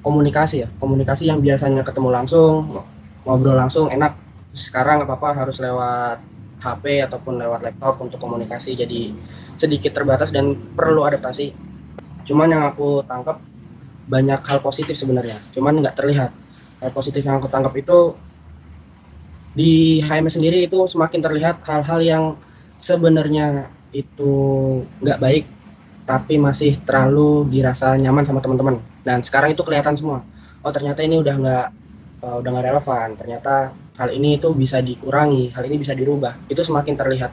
komunikasi ya. Komunikasi yang biasanya ketemu langsung, ngobrol langsung enak. Sekarang apa-apa harus lewat HP ataupun lewat laptop untuk komunikasi jadi sedikit terbatas dan perlu adaptasi cuman yang aku tangkap banyak hal positif sebenarnya cuman nggak terlihat hal positif yang aku tangkap itu di HMS sendiri itu semakin terlihat hal-hal yang sebenarnya itu nggak baik tapi masih terlalu dirasa nyaman sama teman-teman. Dan sekarang itu kelihatan semua. Oh ternyata ini udah nggak uh, udah nggak relevan. Ternyata hal ini itu bisa dikurangi hal ini bisa dirubah. Itu semakin terlihat.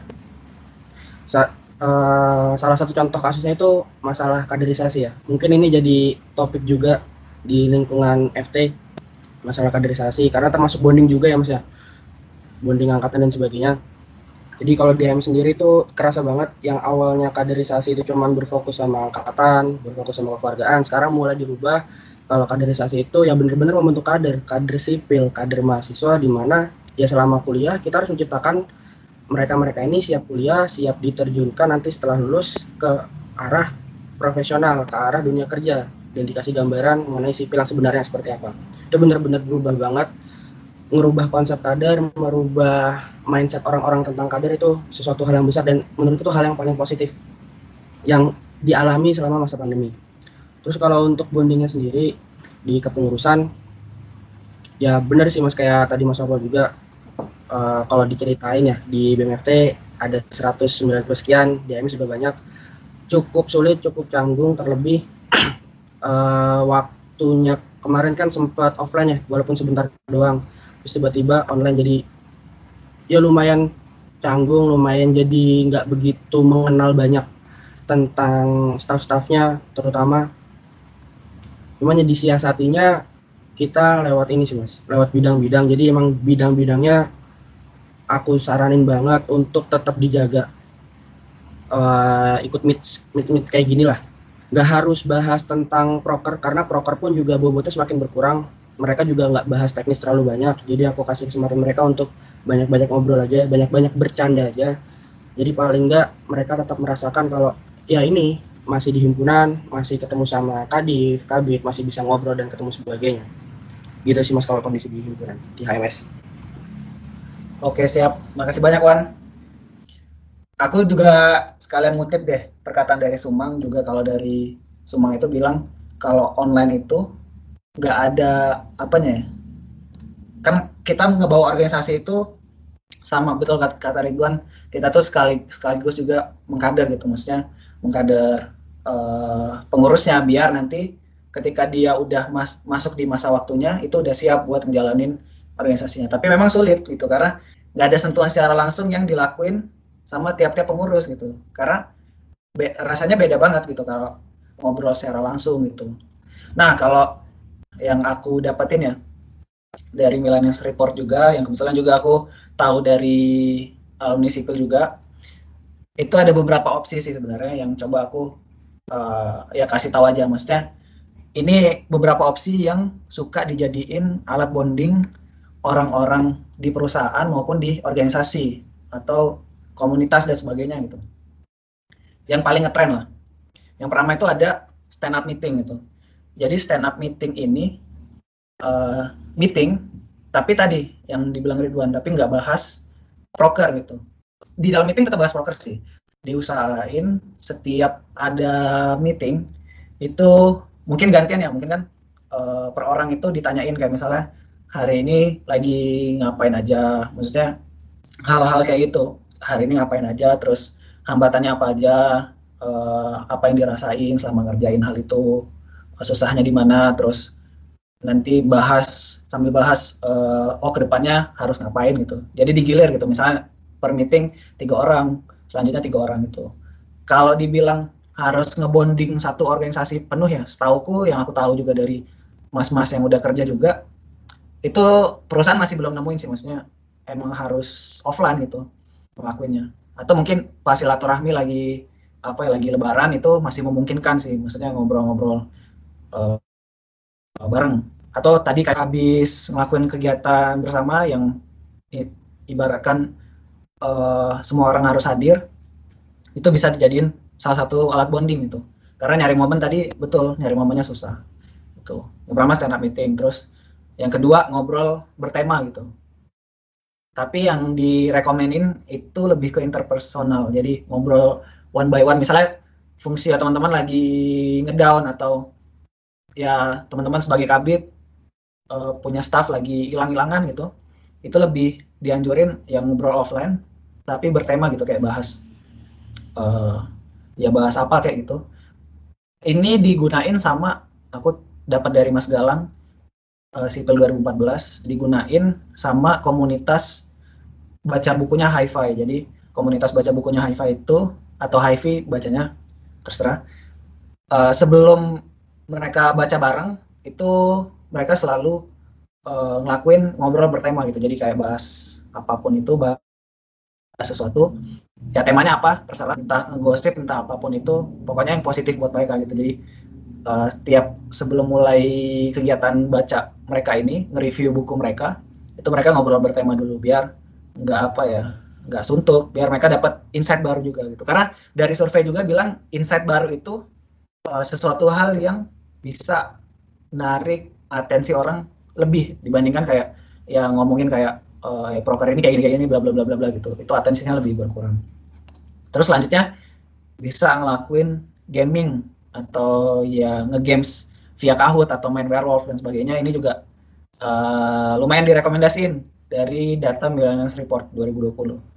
Sa Uh, salah satu contoh kasusnya itu masalah kaderisasi ya. Mungkin ini jadi topik juga di lingkungan FT masalah kaderisasi. Karena termasuk bonding juga ya Mas ya. Bonding angkatan dan sebagainya. Jadi kalau di HM sendiri itu kerasa banget yang awalnya kaderisasi itu cuman berfokus sama angkatan, berfokus sama kekeluargaan, sekarang mulai dirubah kalau kaderisasi itu ya benar-benar membentuk kader, kader sipil, kader mahasiswa di mana ya selama kuliah kita harus menciptakan mereka-mereka ini siap kuliah, siap diterjunkan nanti setelah lulus ke arah profesional, ke arah dunia kerja dan dikasih gambaran mengenai sipil yang sebenarnya seperti apa. Itu benar-benar berubah banget, merubah konsep kader, merubah mindset orang-orang tentang kader itu sesuatu hal yang besar dan menurut itu hal yang paling positif yang dialami selama masa pandemi. Terus kalau untuk bondingnya sendiri di kepengurusan, ya benar sih mas kayak tadi mas Abel juga uh, kalau diceritain ya di BMFT ada 190 sekian, di AMS sudah banyak. Cukup sulit, cukup canggung, terlebih uh, waktunya kemarin kan sempat offline ya, walaupun sebentar doang. Terus tiba-tiba online jadi ya lumayan canggung, lumayan jadi nggak begitu mengenal banyak tentang staff-staffnya terutama. Cuman ya disiasatinya kita lewat ini sih mas, lewat bidang-bidang. Jadi emang bidang-bidangnya aku saranin banget untuk tetap dijaga uh, ikut meet meet meet kayak gini lah nggak harus bahas tentang proker karena proker pun juga bobotnya semakin berkurang mereka juga nggak bahas teknis terlalu banyak. Jadi aku kasih kesempatan mereka untuk banyak-banyak ngobrol aja banyak-banyak bercanda aja. Jadi paling nggak mereka tetap merasakan kalau ya ini masih di himpunan masih ketemu sama kadif kabit masih bisa ngobrol dan ketemu sebagainya. Gitu sih mas kalau kondisi di himpunan di HMS Oke siap, makasih banyak Wan. Aku juga sekalian ngutip deh perkataan dari Sumang juga kalau dari Sumang itu bilang kalau online itu nggak ada apanya ya. Kan kita ngebawa organisasi itu sama betul kata, kata Ridwan kita tuh sekali sekaligus juga mengkader gitu maksudnya mengkader uh, pengurusnya biar nanti ketika dia udah mas, masuk di masa waktunya itu udah siap buat ngejalanin organisasinya. Tapi memang sulit gitu karena nggak ada sentuhan secara langsung yang dilakuin sama tiap-tiap pengurus gitu. Karena be rasanya beda banget gitu kalau ngobrol secara langsung gitu. Nah kalau yang aku dapetin ya dari Millennials Report juga, yang kebetulan juga aku tahu dari alumni sipil juga, itu ada beberapa opsi sih sebenarnya yang coba aku uh, ya kasih tahu aja maksudnya ini beberapa opsi yang suka dijadiin alat bonding orang-orang di perusahaan maupun di organisasi atau komunitas dan sebagainya gitu. Yang paling ngetren lah. Yang pertama itu ada stand up meeting gitu. Jadi stand up meeting ini uh, meeting tapi tadi yang dibilang Ridwan tapi nggak bahas broker gitu. Di dalam meeting tetap bahas broker sih. Diusahain setiap ada meeting itu mungkin gantian ya mungkin kan uh, per orang itu ditanyain kayak misalnya hari ini lagi ngapain aja? Maksudnya hal-hal kayak gitu. Hari ini ngapain aja? Terus hambatannya apa aja? Uh, apa yang dirasain selama ngerjain hal itu susahnya di mana terus nanti bahas sambil bahas uh, oh ke depannya harus ngapain gitu. Jadi digilir gitu. Misalnya per meeting tiga orang selanjutnya tiga orang itu kalau dibilang harus ngebonding satu organisasi penuh ya setauku yang aku tahu juga dari mas-mas yang udah kerja juga itu perusahaan masih belum nemuin sih. Maksudnya emang harus offline gitu ngelakuinnya. Atau mungkin pas silaturahmi lagi apa ya lagi lebaran itu masih memungkinkan sih. Maksudnya ngobrol-ngobrol uh, bareng. Atau tadi kayak habis ngelakuin kegiatan bersama yang ibaratkan uh, semua orang harus hadir itu bisa dijadiin salah satu alat bonding itu karena nyari momen tadi betul nyari momennya susah. Itu yang pertama stand up meeting terus yang kedua ngobrol bertema gitu. Tapi yang direkomenin itu lebih ke interpersonal. Jadi ngobrol one by one. Misalnya fungsi ya teman-teman lagi ngedown atau ya teman-teman sebagai kabit uh, punya staff lagi hilang-hilangan gitu itu lebih dianjurin yang ngobrol offline tapi bertema gitu kayak bahas uh, ya bahas apa kayak gitu. Ini digunain sama aku dapat dari Mas Galang uh, Sipil 2014 digunain sama komunitas baca bukunya hi-fi. Jadi komunitas baca bukunya hi-fi itu atau hi-fi bacanya terserah uh, sebelum mereka baca bareng itu mereka selalu uh, ngelakuin ngobrol bertema gitu. Jadi kayak bahas apa pun itu bahas sesuatu. Ya temanya apa terserah. Entah gosip entah apa pun itu. Pokoknya yang positif buat mereka gitu. Jadi uh, tiap sebelum mulai kegiatan baca mereka ini nge-review buku mereka itu mereka ngobrol bertema dulu biar nggak apa ya nggak suntuk biar mereka dapat insight baru juga gitu. Karena dari survei juga bilang insight baru itu uh, sesuatu hal yang bisa narik atensi orang lebih dibandingkan kayak ya ngomongin kayak uh, ya proker ini kayak gini kayak ini bla bla bla bla bla gitu. Itu atensinya lebih berkurang. Terus selanjutnya bisa ngelakuin gaming atau ya ngegames via Kahoot atau main werewolf dan sebagainya. Ini juga uh, lumayan direkomendasiin dari data Millennials Report 2020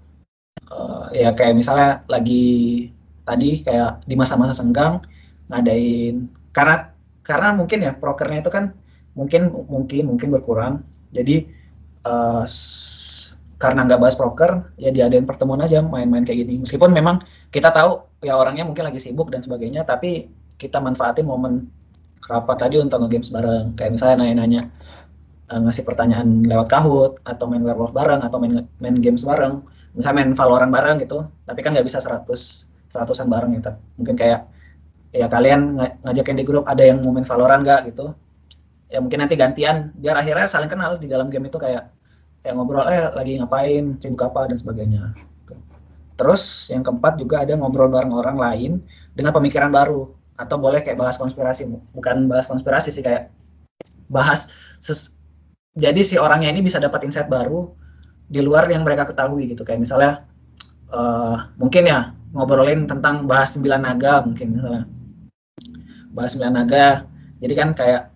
uh, ya kayak misalnya lagi tadi kayak di masa-masa senggang ngadain karena karena mungkin ya prokernya itu kan mungkin mungkin mungkin berkurang. Jadi uh, karena nggak bahas proker ya diadain pertemuan aja main-main kayak gini. Meskipun memang kita tahu ya orangnya mungkin lagi sibuk dan sebagainya tapi kita manfaatin momen rapat tadi untuk nge-games bareng. Kayak misalnya nanya-nanya uh, ngasih pertanyaan lewat kahut atau main werewolf bareng atau main main games bareng. Misalnya main Valorant bareng gitu tapi kan nggak bisa 100 seratusan bareng ya mungkin kayak ya kalian ng ngajakin di grup ada yang mau main Valorant nggak gitu. Ya mungkin nanti gantian biar akhirnya saling kenal di dalam game itu kayak ya ngobrol eh lagi ngapain sibuk apa dan sebagainya terus yang keempat juga ada ngobrol bareng orang lain dengan pemikiran baru atau boleh kayak bahas konspirasi bukan bahas konspirasi sih kayak bahas jadi si orangnya ini bisa dapat insight baru di luar yang mereka ketahui gitu. Kayak misalnya uh, mungkin ya ngobrolin tentang bahas sembilan naga mungkin misalnya bahas sembilan naga. Jadi kan kayak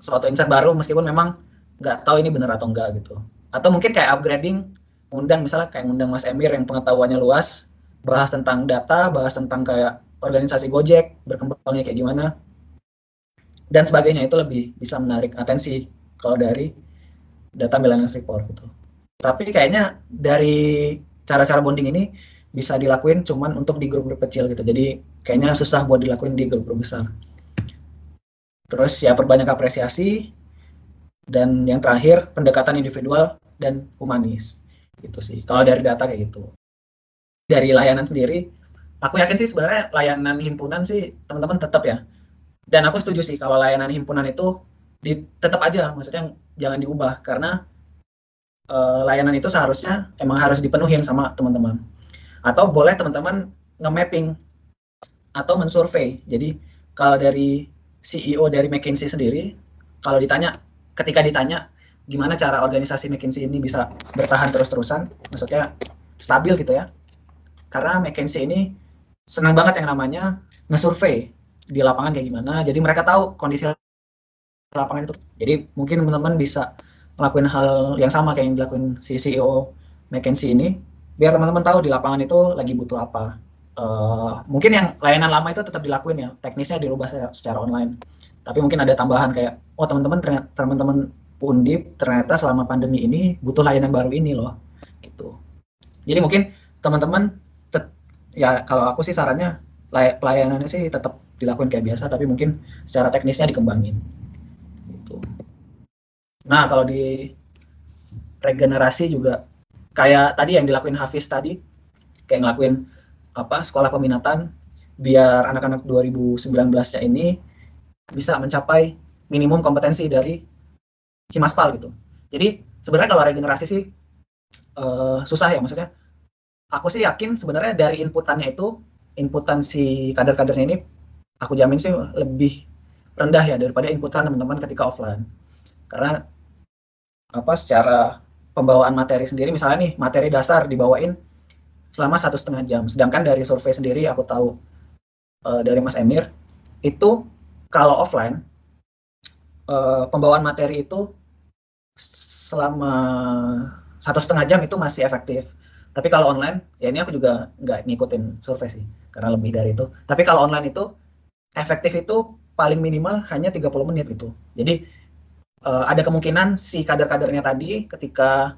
suatu insight baru meskipun memang nggak tahu ini benar atau enggak gitu. Atau mungkin kayak upgrading undang misalnya kayak undang Mas Emir yang pengetahuannya luas bahas tentang data bahas tentang kayak organisasi Gojek berkembangnya kayak gimana. Dan sebagainya itu lebih bisa menarik atensi kalau dari data millennials report gitu. Tapi kayaknya dari cara-cara bonding ini bisa dilakuin cuman untuk di grup-grup kecil gitu. Jadi kayaknya susah buat dilakuin di grup-grup besar. Terus ya perbanyak apresiasi dan yang terakhir pendekatan individual dan humanis gitu sih. Kalau dari data kayak gitu. Dari layanan sendiri, aku yakin sih sebenarnya layanan himpunan sih teman-teman tetap ya. Dan aku setuju sih kalau layanan himpunan itu di, tetap aja, maksudnya jangan diubah karena uh, layanan itu seharusnya emang harus dipenuhin sama teman-teman. Atau boleh teman-teman nge-mapping atau mensurvey. Jadi kalau dari CEO dari McKinsey sendiri, kalau ditanya, ketika ditanya gimana cara organisasi McKinsey ini bisa bertahan terus-terusan, maksudnya stabil gitu ya. Karena McKinsey ini senang banget yang namanya nge-survey di lapangan kayak gimana. Jadi mereka tahu kondisi lapangan itu. Jadi mungkin teman-teman bisa ngelakuin hal yang sama kayak yang dilakuin si CEO McKinsey ini biar teman-teman tahu di lapangan itu lagi butuh apa. Uh, mungkin yang layanan lama itu tetap dilakuin ya. Teknisnya dirubah secara, secara online. Tapi mungkin ada tambahan kayak oh teman-teman teman-teman Undip ternyata selama pandemi ini butuh layanan baru ini loh. Gitu. Jadi mungkin teman-teman ya kalau aku sih sarannya lay pelayanannya sih tetap dilakuin kayak biasa tapi mungkin secara teknisnya dikembangin. Nah, kalau di regenerasi juga kayak tadi yang dilakuin Hafiz tadi, kayak ngelakuin apa sekolah peminatan biar anak-anak 2019-nya ini bisa mencapai minimum kompetensi dari Himaspal gitu. Jadi sebenarnya kalau regenerasi sih uh, susah ya maksudnya. Aku sih yakin sebenarnya dari inputannya itu, inputan si kader-kadernya ini aku jamin sih lebih rendah ya daripada inputan teman-teman ketika offline karena apa secara pembawaan materi sendiri misalnya nih materi dasar dibawain selama satu setengah jam. Sedangkan dari survei sendiri aku tahu uh, dari Mas Emir itu kalau offline uh, pembawaan materi itu selama satu setengah jam itu masih efektif. Tapi kalau online ya ini aku juga nggak ngikutin survei sih karena lebih dari itu. Tapi kalau online itu efektif itu paling minimal hanya 30 menit gitu. Jadi uh, ada kemungkinan si kader-kadernya tadi ketika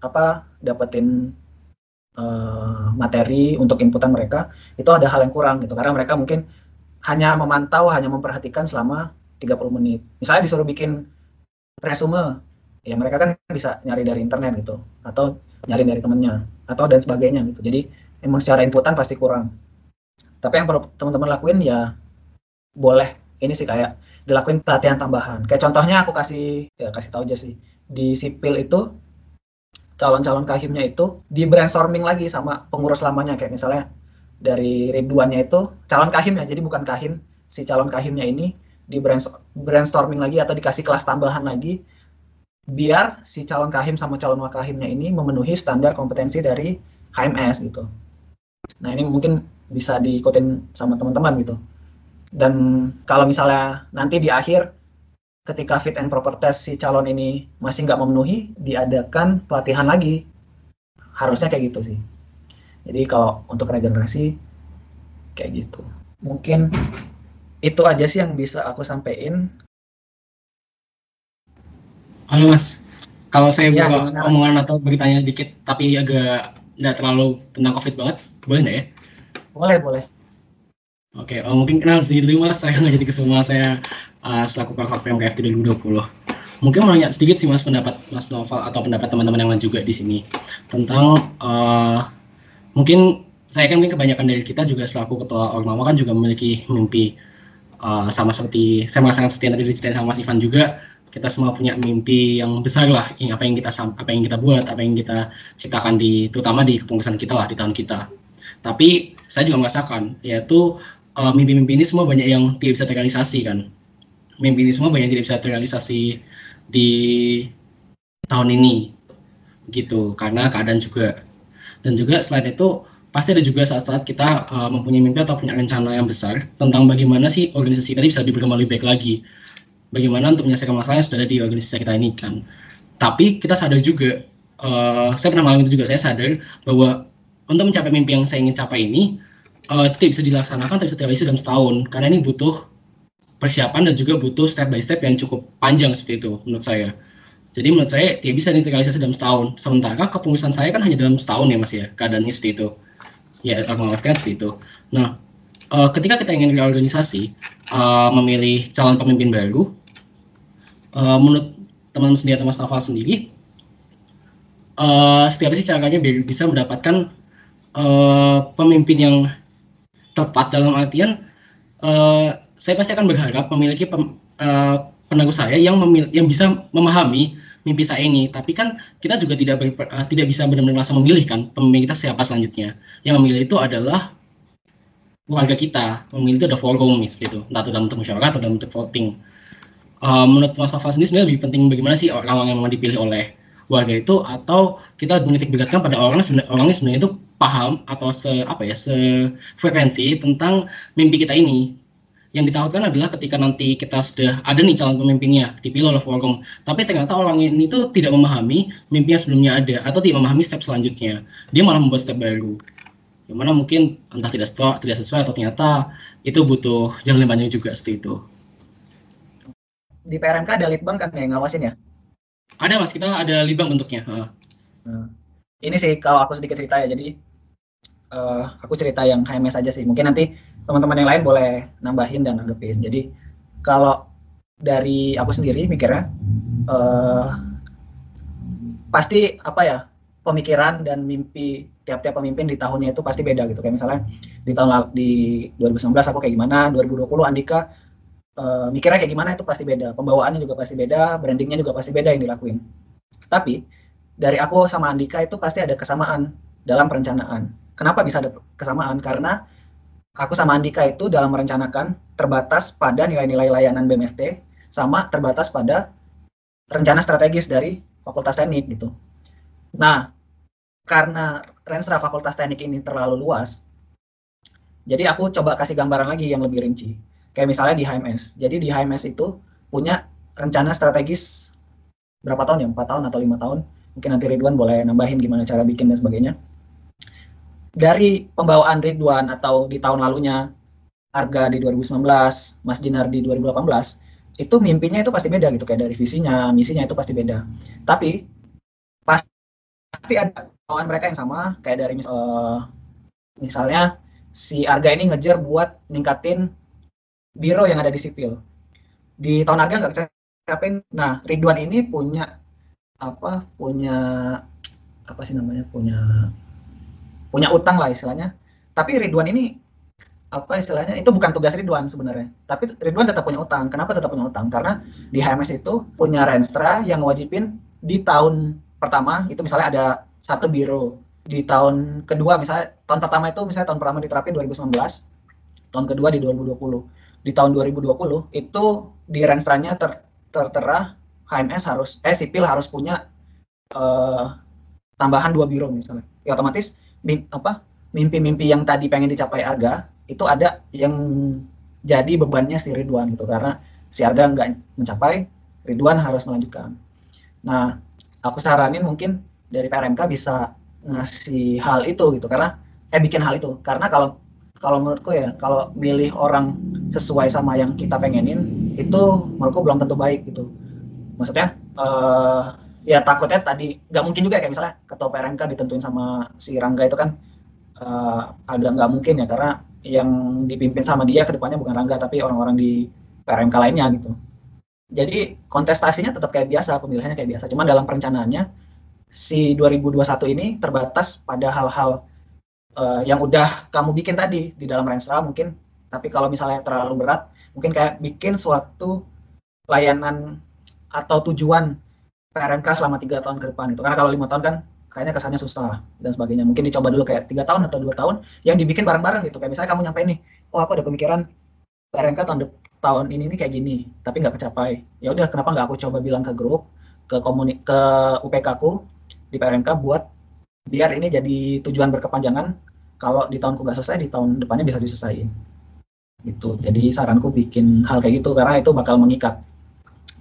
apa dapetin uh, materi untuk inputan mereka itu ada hal yang kurang gitu. Karena mereka mungkin hanya memantau hanya memperhatikan selama 30 menit. Misalnya disuruh bikin resume ya mereka kan bisa nyari dari internet gitu atau nyari dari temennya atau dan sebagainya gitu. Jadi emang secara inputan pasti kurang. Tapi yang perlu teman-teman lakuin ya boleh ini sih kayak dilakuin pelatihan tambahan. Kayak contohnya aku kasih ya kasih tahu aja sih di sipil itu calon-calon kahimnya itu di brainstorming lagi sama pengurus lamanya kayak misalnya dari Ridwannya itu calon kahim ya jadi bukan kahim si calon kahimnya ini di brainstorming lagi atau dikasih kelas tambahan lagi biar si calon kahim sama calon wakahimnya ini memenuhi standar kompetensi dari HMS gitu. Nah ini mungkin bisa diikutin sama teman-teman gitu dan kalau misalnya nanti di akhir ketika fit and proper test si calon ini masih nggak memenuhi diadakan pelatihan lagi. Harusnya kayak gitu sih. Jadi kalau untuk regenerasi kayak gitu. Mungkin itu aja sih yang bisa aku sampaikan halo mas. Kalau saya ya, buka omongan atau bertanya dikit tapi agak nggak terlalu tentang covid banget boleh nggak ya? Boleh boleh Oke, oh, mungkin kenal sedikit dulu mas, saya nggak jadi ke semua, saya uh, selaku kakak PMKF 2020. Mungkin mau nanya sedikit sih mas pendapat mas Novel atau pendapat teman-teman yang lain juga di sini tentang uh, mungkin saya kan mungkin kebanyakan dari kita juga selaku ketua Ormawa kan juga memiliki mimpi uh, sama seperti saya merasakan seperti yang tadi diceritain sama Mas Ivan juga kita semua punya mimpi yang besar lah apa yang kita apa yang kita buat apa yang kita ciptakan di terutama di kepengurusan kita lah di tahun kita tapi saya juga merasakan yaitu uh, mimpi-mimpi ini semua banyak yang tidak bisa terrealisasi kan? Mimpi ini semua banyak yang tidak bisa terrealisasi di tahun ini gitu. Karena keadaan juga. Dan juga selain itu pasti ada juga saat-saat kita uh, mempunyai mimpi atau punya rencana yang besar tentang bagaimana sih organisasi tadi bisa berkembang lebih baik lagi. Bagaimana untuk menyelesaikan masalah yang sudah ada di organisasi kita ini kan? Tapi kita sadar juga uh, saya pernah mengalami itu juga. Saya sadar bahwa untuk mencapai mimpi yang saya ingin capai ini uh, itu tidak bisa dilaksanakan tidak bisa terrealisasi dalam setahun karena ini butuh persiapan dan juga butuh step by step yang cukup panjang seperti itu menurut saya Jadi menurut saya tidak bisa diintegralisasi dalam setahun. Sementara kepengurusan saya kan hanya dalam setahun ya mas ya keadaannya seperti itu. Ya mengerti seperti itu. Nah uh, ketika kita ingin reorganisasi uh, memilih calon pemimpin baru, uh, menurut teman-teman sendiri atau mas Naval sendiri, uh, setiap sih caranya biar bisa mendapatkan uh, pemimpin yang tepat dalam artian uh, saya pasti akan berharap memiliki pem, uh, saya yang memil yang bisa memahami mimpi saya ini. Tapi kan kita juga tidak ber, uh, tidak bisa benar-benar langsung memilih kan pemimpin kita siapa selanjutnya. Yang memilih itu adalah keluarga kita. Memilih itu ada forum gitu, entah itu dalam bentuk musyawarah atau dalam bentuk voting. Uh, menurut Mas Safal sendiri sebenarnya lebih penting bagaimana sih orang yang memang dipilih oleh warga itu atau kita menitik beratkan pada orang sebenarnya orangnya sebenarnya itu paham atau se apa ya se frekuensi tentang mimpi kita ini. Yang ditawarkan adalah ketika nanti kita sudah ada nih calon pemimpinnya dipilih oleh forum tapi ternyata orang ini tuh tidak memahami mimpi yang sebelumnya ada atau tidak memahami step selanjutnya. Dia malah membuat step baru. Yang mana mungkin entah tidak sesuai, tidak sesuai atau ternyata itu butuh jalan yang panjang juga seperti itu. Di PRMK ada litbang kan yang ngawasin ya? Ada mas. Kita ada libang bentuknya nah, ini sih kalau aku sedikit cerita ya. Jadi uh, aku cerita yang HMS aja sih. Mungkin nanti teman-teman yang lain boleh nambahin dan nanggepin. Jadi kalau dari aku sendiri mikirnya uh, pasti apa ya pemikiran dan mimpi tiap-tiap pemimpin di tahunnya itu pasti beda gitu. Kayak misalnya di tahun di 2019 aku kayak gimana 2020 Andika uh, mikirnya kayak gimana itu pasti beda. Pembawaannya juga pasti beda brandingnya juga pasti beda yang dilakuin. Tapi dari aku sama Andika itu pasti ada kesamaan dalam perencanaan kenapa bisa ada kesamaan karena aku sama Andika itu dalam merencanakan terbatas pada nilai-nilai layanan BMFT sama terbatas pada rencana strategis dari Fakultas Teknik gitu. Nah, karena renstra Fakultas Teknik ini terlalu luas, jadi aku coba kasih gambaran lagi yang lebih rinci. Kayak misalnya di HMS. Jadi di HMS itu punya rencana strategis berapa tahun ya? 4 tahun atau lima tahun. Mungkin nanti Ridwan boleh nambahin gimana cara bikin dan sebagainya dari pembawaan Ridwan atau di tahun lalunya Arga di 2019, Mas Dinar di 2018, itu mimpinya itu pasti beda gitu kayak dari visinya, misinya itu pasti beda. Tapi pasti ada pembawaan mereka yang sama kayak dari uh, misalnya si Arga ini ngejar buat ningkatin biro yang ada di sipil. Di tahun Arga nggak kecapein. Nah, Ridwan ini punya apa? Punya apa sih namanya? Punya punya utang lah istilahnya. Tapi Ridwan ini apa istilahnya itu bukan tugas Ridwan sebenarnya. Tapi Ridwan tetap punya utang. Kenapa tetap punya utang? Karena di HMS itu punya Renstra yang wajibin di tahun pertama itu misalnya ada satu biro. Di tahun kedua misalnya tahun pertama itu misalnya tahun pertama diterapin 2019, tahun kedua di 2020. Di tahun 2020 itu di Renstranya ter, tertera HMS harus eh sipil harus punya uh, tambahan dua biro misalnya. Ya otomatis apa mimpi-mimpi yang tadi pengen dicapai Arga itu ada yang jadi bebannya si Ridwan gitu karena si Arga nggak mencapai Ridwan harus melanjutkan. Nah, aku saranin mungkin dari PRMK bisa ngasih hal itu gitu karena eh bikin hal itu karena kalau kalau menurutku ya kalau milih orang sesuai sama yang kita pengenin itu menurutku belum tentu baik gitu. Maksudnya uh, ya takutnya tadi nggak mungkin juga kayak misalnya ketua PRMK ditentuin sama si Rangga itu kan uh, agak nggak mungkin ya karena yang dipimpin sama dia ke depannya bukan Rangga tapi orang-orang di PRMK lainnya gitu. Jadi kontestasinya tetap kayak biasa, pemilihannya kayak biasa. Cuman dalam perencanaannya si 2021 ini terbatas pada hal-hal uh, yang udah kamu bikin tadi di dalam Renstra mungkin. Tapi kalau misalnya terlalu berat, mungkin kayak bikin suatu layanan atau tujuan PRMK selama tiga tahun ke depan itu karena kalau lima tahun kan kayaknya kesannya susah dan sebagainya. Mungkin dicoba dulu kayak tiga tahun atau dua tahun yang dibikin bareng-bareng gitu. Kayak misalnya kamu nyampe nih oh aku ada pemikiran PRMK tahun tahun ini nih kayak gini tapi nggak kecapai. Ya udah kenapa nggak aku coba bilang ke grup ke komuni ke UPK aku di PRMK buat biar ini jadi tujuan berkepanjangan kalau di tahunku nggak selesai di tahun depannya bisa diselesaikan gitu. Jadi saranku bikin hal kayak gitu karena itu bakal mengikat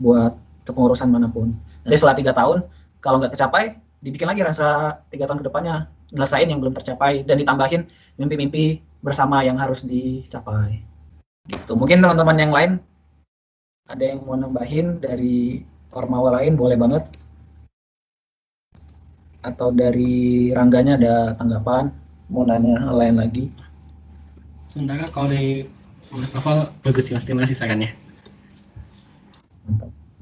buat kepengurusan mana pun jadi setelah tiga tahun, kalau nggak tercapai, dibikin lagi rasa tiga tahun ke depannya ngelesain yang belum tercapai dan ditambahin mimpi-mimpi bersama yang harus dicapai. Gitu. Mungkin teman-teman yang lain ada yang mau nambahin dari Ormawa lain boleh banget. atau dari Rangganya ada tanggapan? Mau nanya hal lain lagi? Sementara kalau dari Mas Novel bagus terima kasih sarannya.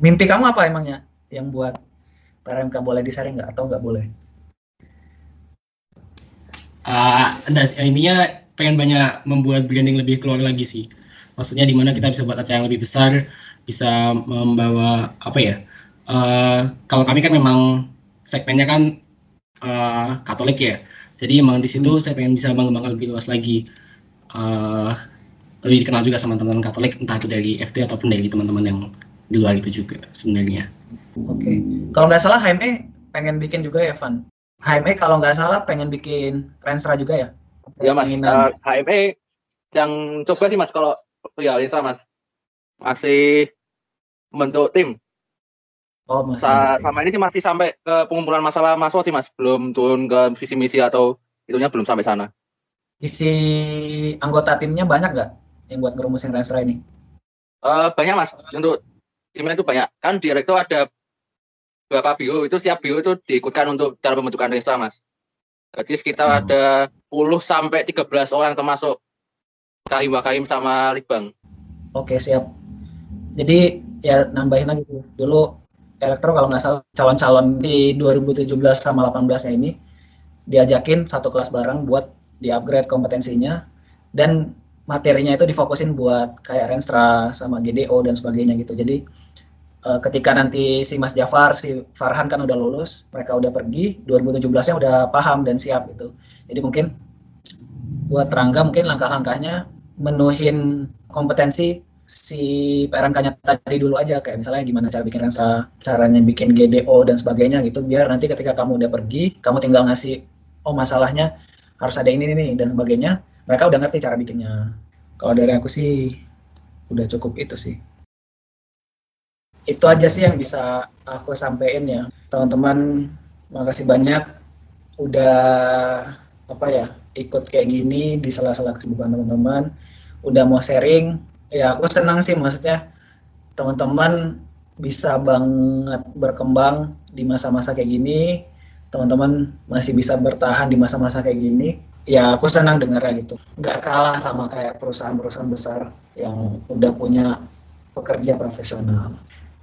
Mimpi kamu apa emangnya yang buat PRMK boleh disaring nggak atau nggak boleh? Uh, ada intinya pengen banyak membuat branding lebih keluar lagi sih. Maksudnya di mana kita bisa buat acara yang lebih besar, bisa membawa apa ya? Uh, kalau kami kan memang segmennya kan uh, Katolik ya. Jadi emang di situ saya pengen bisa mengembangkan lebih luas lagi. Uh, lebih dikenal juga sama teman-teman Katolik, entah itu dari FT ataupun dari teman-teman yang di luar itu juga sebenarnya. Oke. Okay. Kalau nggak salah HME pengen bikin juga ya, Van? HME kalau nggak salah pengen bikin Renstra juga ya? Ya mas, uh, HME yang coba sih mas kalau ya Renstra mas masih membentuk tim. Oh, masih Sa sama ini sih masih sampai ke pengumpulan masalah masuk sih mas, belum turun ke visi misi atau itunya belum sampai sana. Isi anggota timnya banyak nggak yang buat ngerumusin Renstra ini? Uh, banyak mas, untuk timnya itu banyak. Kan direktur ada beberapa bio, itu siap bio itu diikutkan untuk cara pembentukan Renstra mas. Jadi sekitar hmm. ada 10 sampai 13 orang termasuk Kahim Wakaim sama Litbang. Oke siap. Jadi ya nambahin lagi dulu elektro kalau nggak salah calon-calon di 2017 sama 18 nya ini diajakin satu kelas bareng buat di upgrade kompetensinya dan materinya itu difokusin buat kayak Renstra sama GDO dan sebagainya gitu. Jadi uh, ketika nanti si Mas Jafar, si Farhan kan udah lulus, mereka udah pergi, 2017-nya udah paham dan siap gitu. Jadi mungkin buat Rangga mungkin langkah-langkahnya menuhin kompetensi si PRMK-nya tadi dulu aja kayak misalnya gimana cara bikin Renstra, caranya bikin GDO dan sebagainya gitu biar nanti ketika kamu udah pergi, kamu tinggal ngasih oh masalahnya harus ada ini nih dan sebagainya mereka udah ngerti cara bikinnya. Kalau dari aku sih udah cukup itu sih. Itu aja sih yang bisa aku sampaikan ya. Teman-teman makasih banyak. Udah apa ya ikut kayak gini di sela-sela kesibukan teman-teman. Udah mau sharing ya aku senang sih maksudnya teman-teman bisa banget berkembang di masa-masa kayak gini teman-teman masih bisa bertahan di masa-masa kayak gini ya aku senang dengarnya gitu. Nggak kalah sama kayak perusahaan-perusahaan besar yang udah punya pekerja profesional.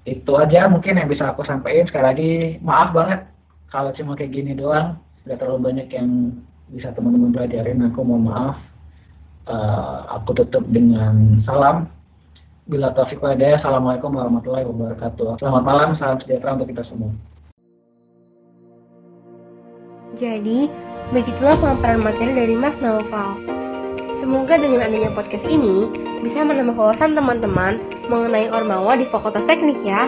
Itu aja mungkin yang bisa aku sampaikan. Sekali lagi maaf banget kalau cuma kayak gini doang. Nggak terlalu banyak yang bisa teman-teman pelajarin. Aku mohon maaf. Uh, aku tutup dengan salam. Bila taufik walhidayah assalamualaikum warahmatullahi wabarakatuh. Selamat malam salam sejahtera untuk kita semua jadi Begitulah pemaparan materi dari Mas Naufal. Semoga dengan adanya podcast ini bisa menambah wawasan teman-teman mengenai Ormawa di Fakultas Teknik ya.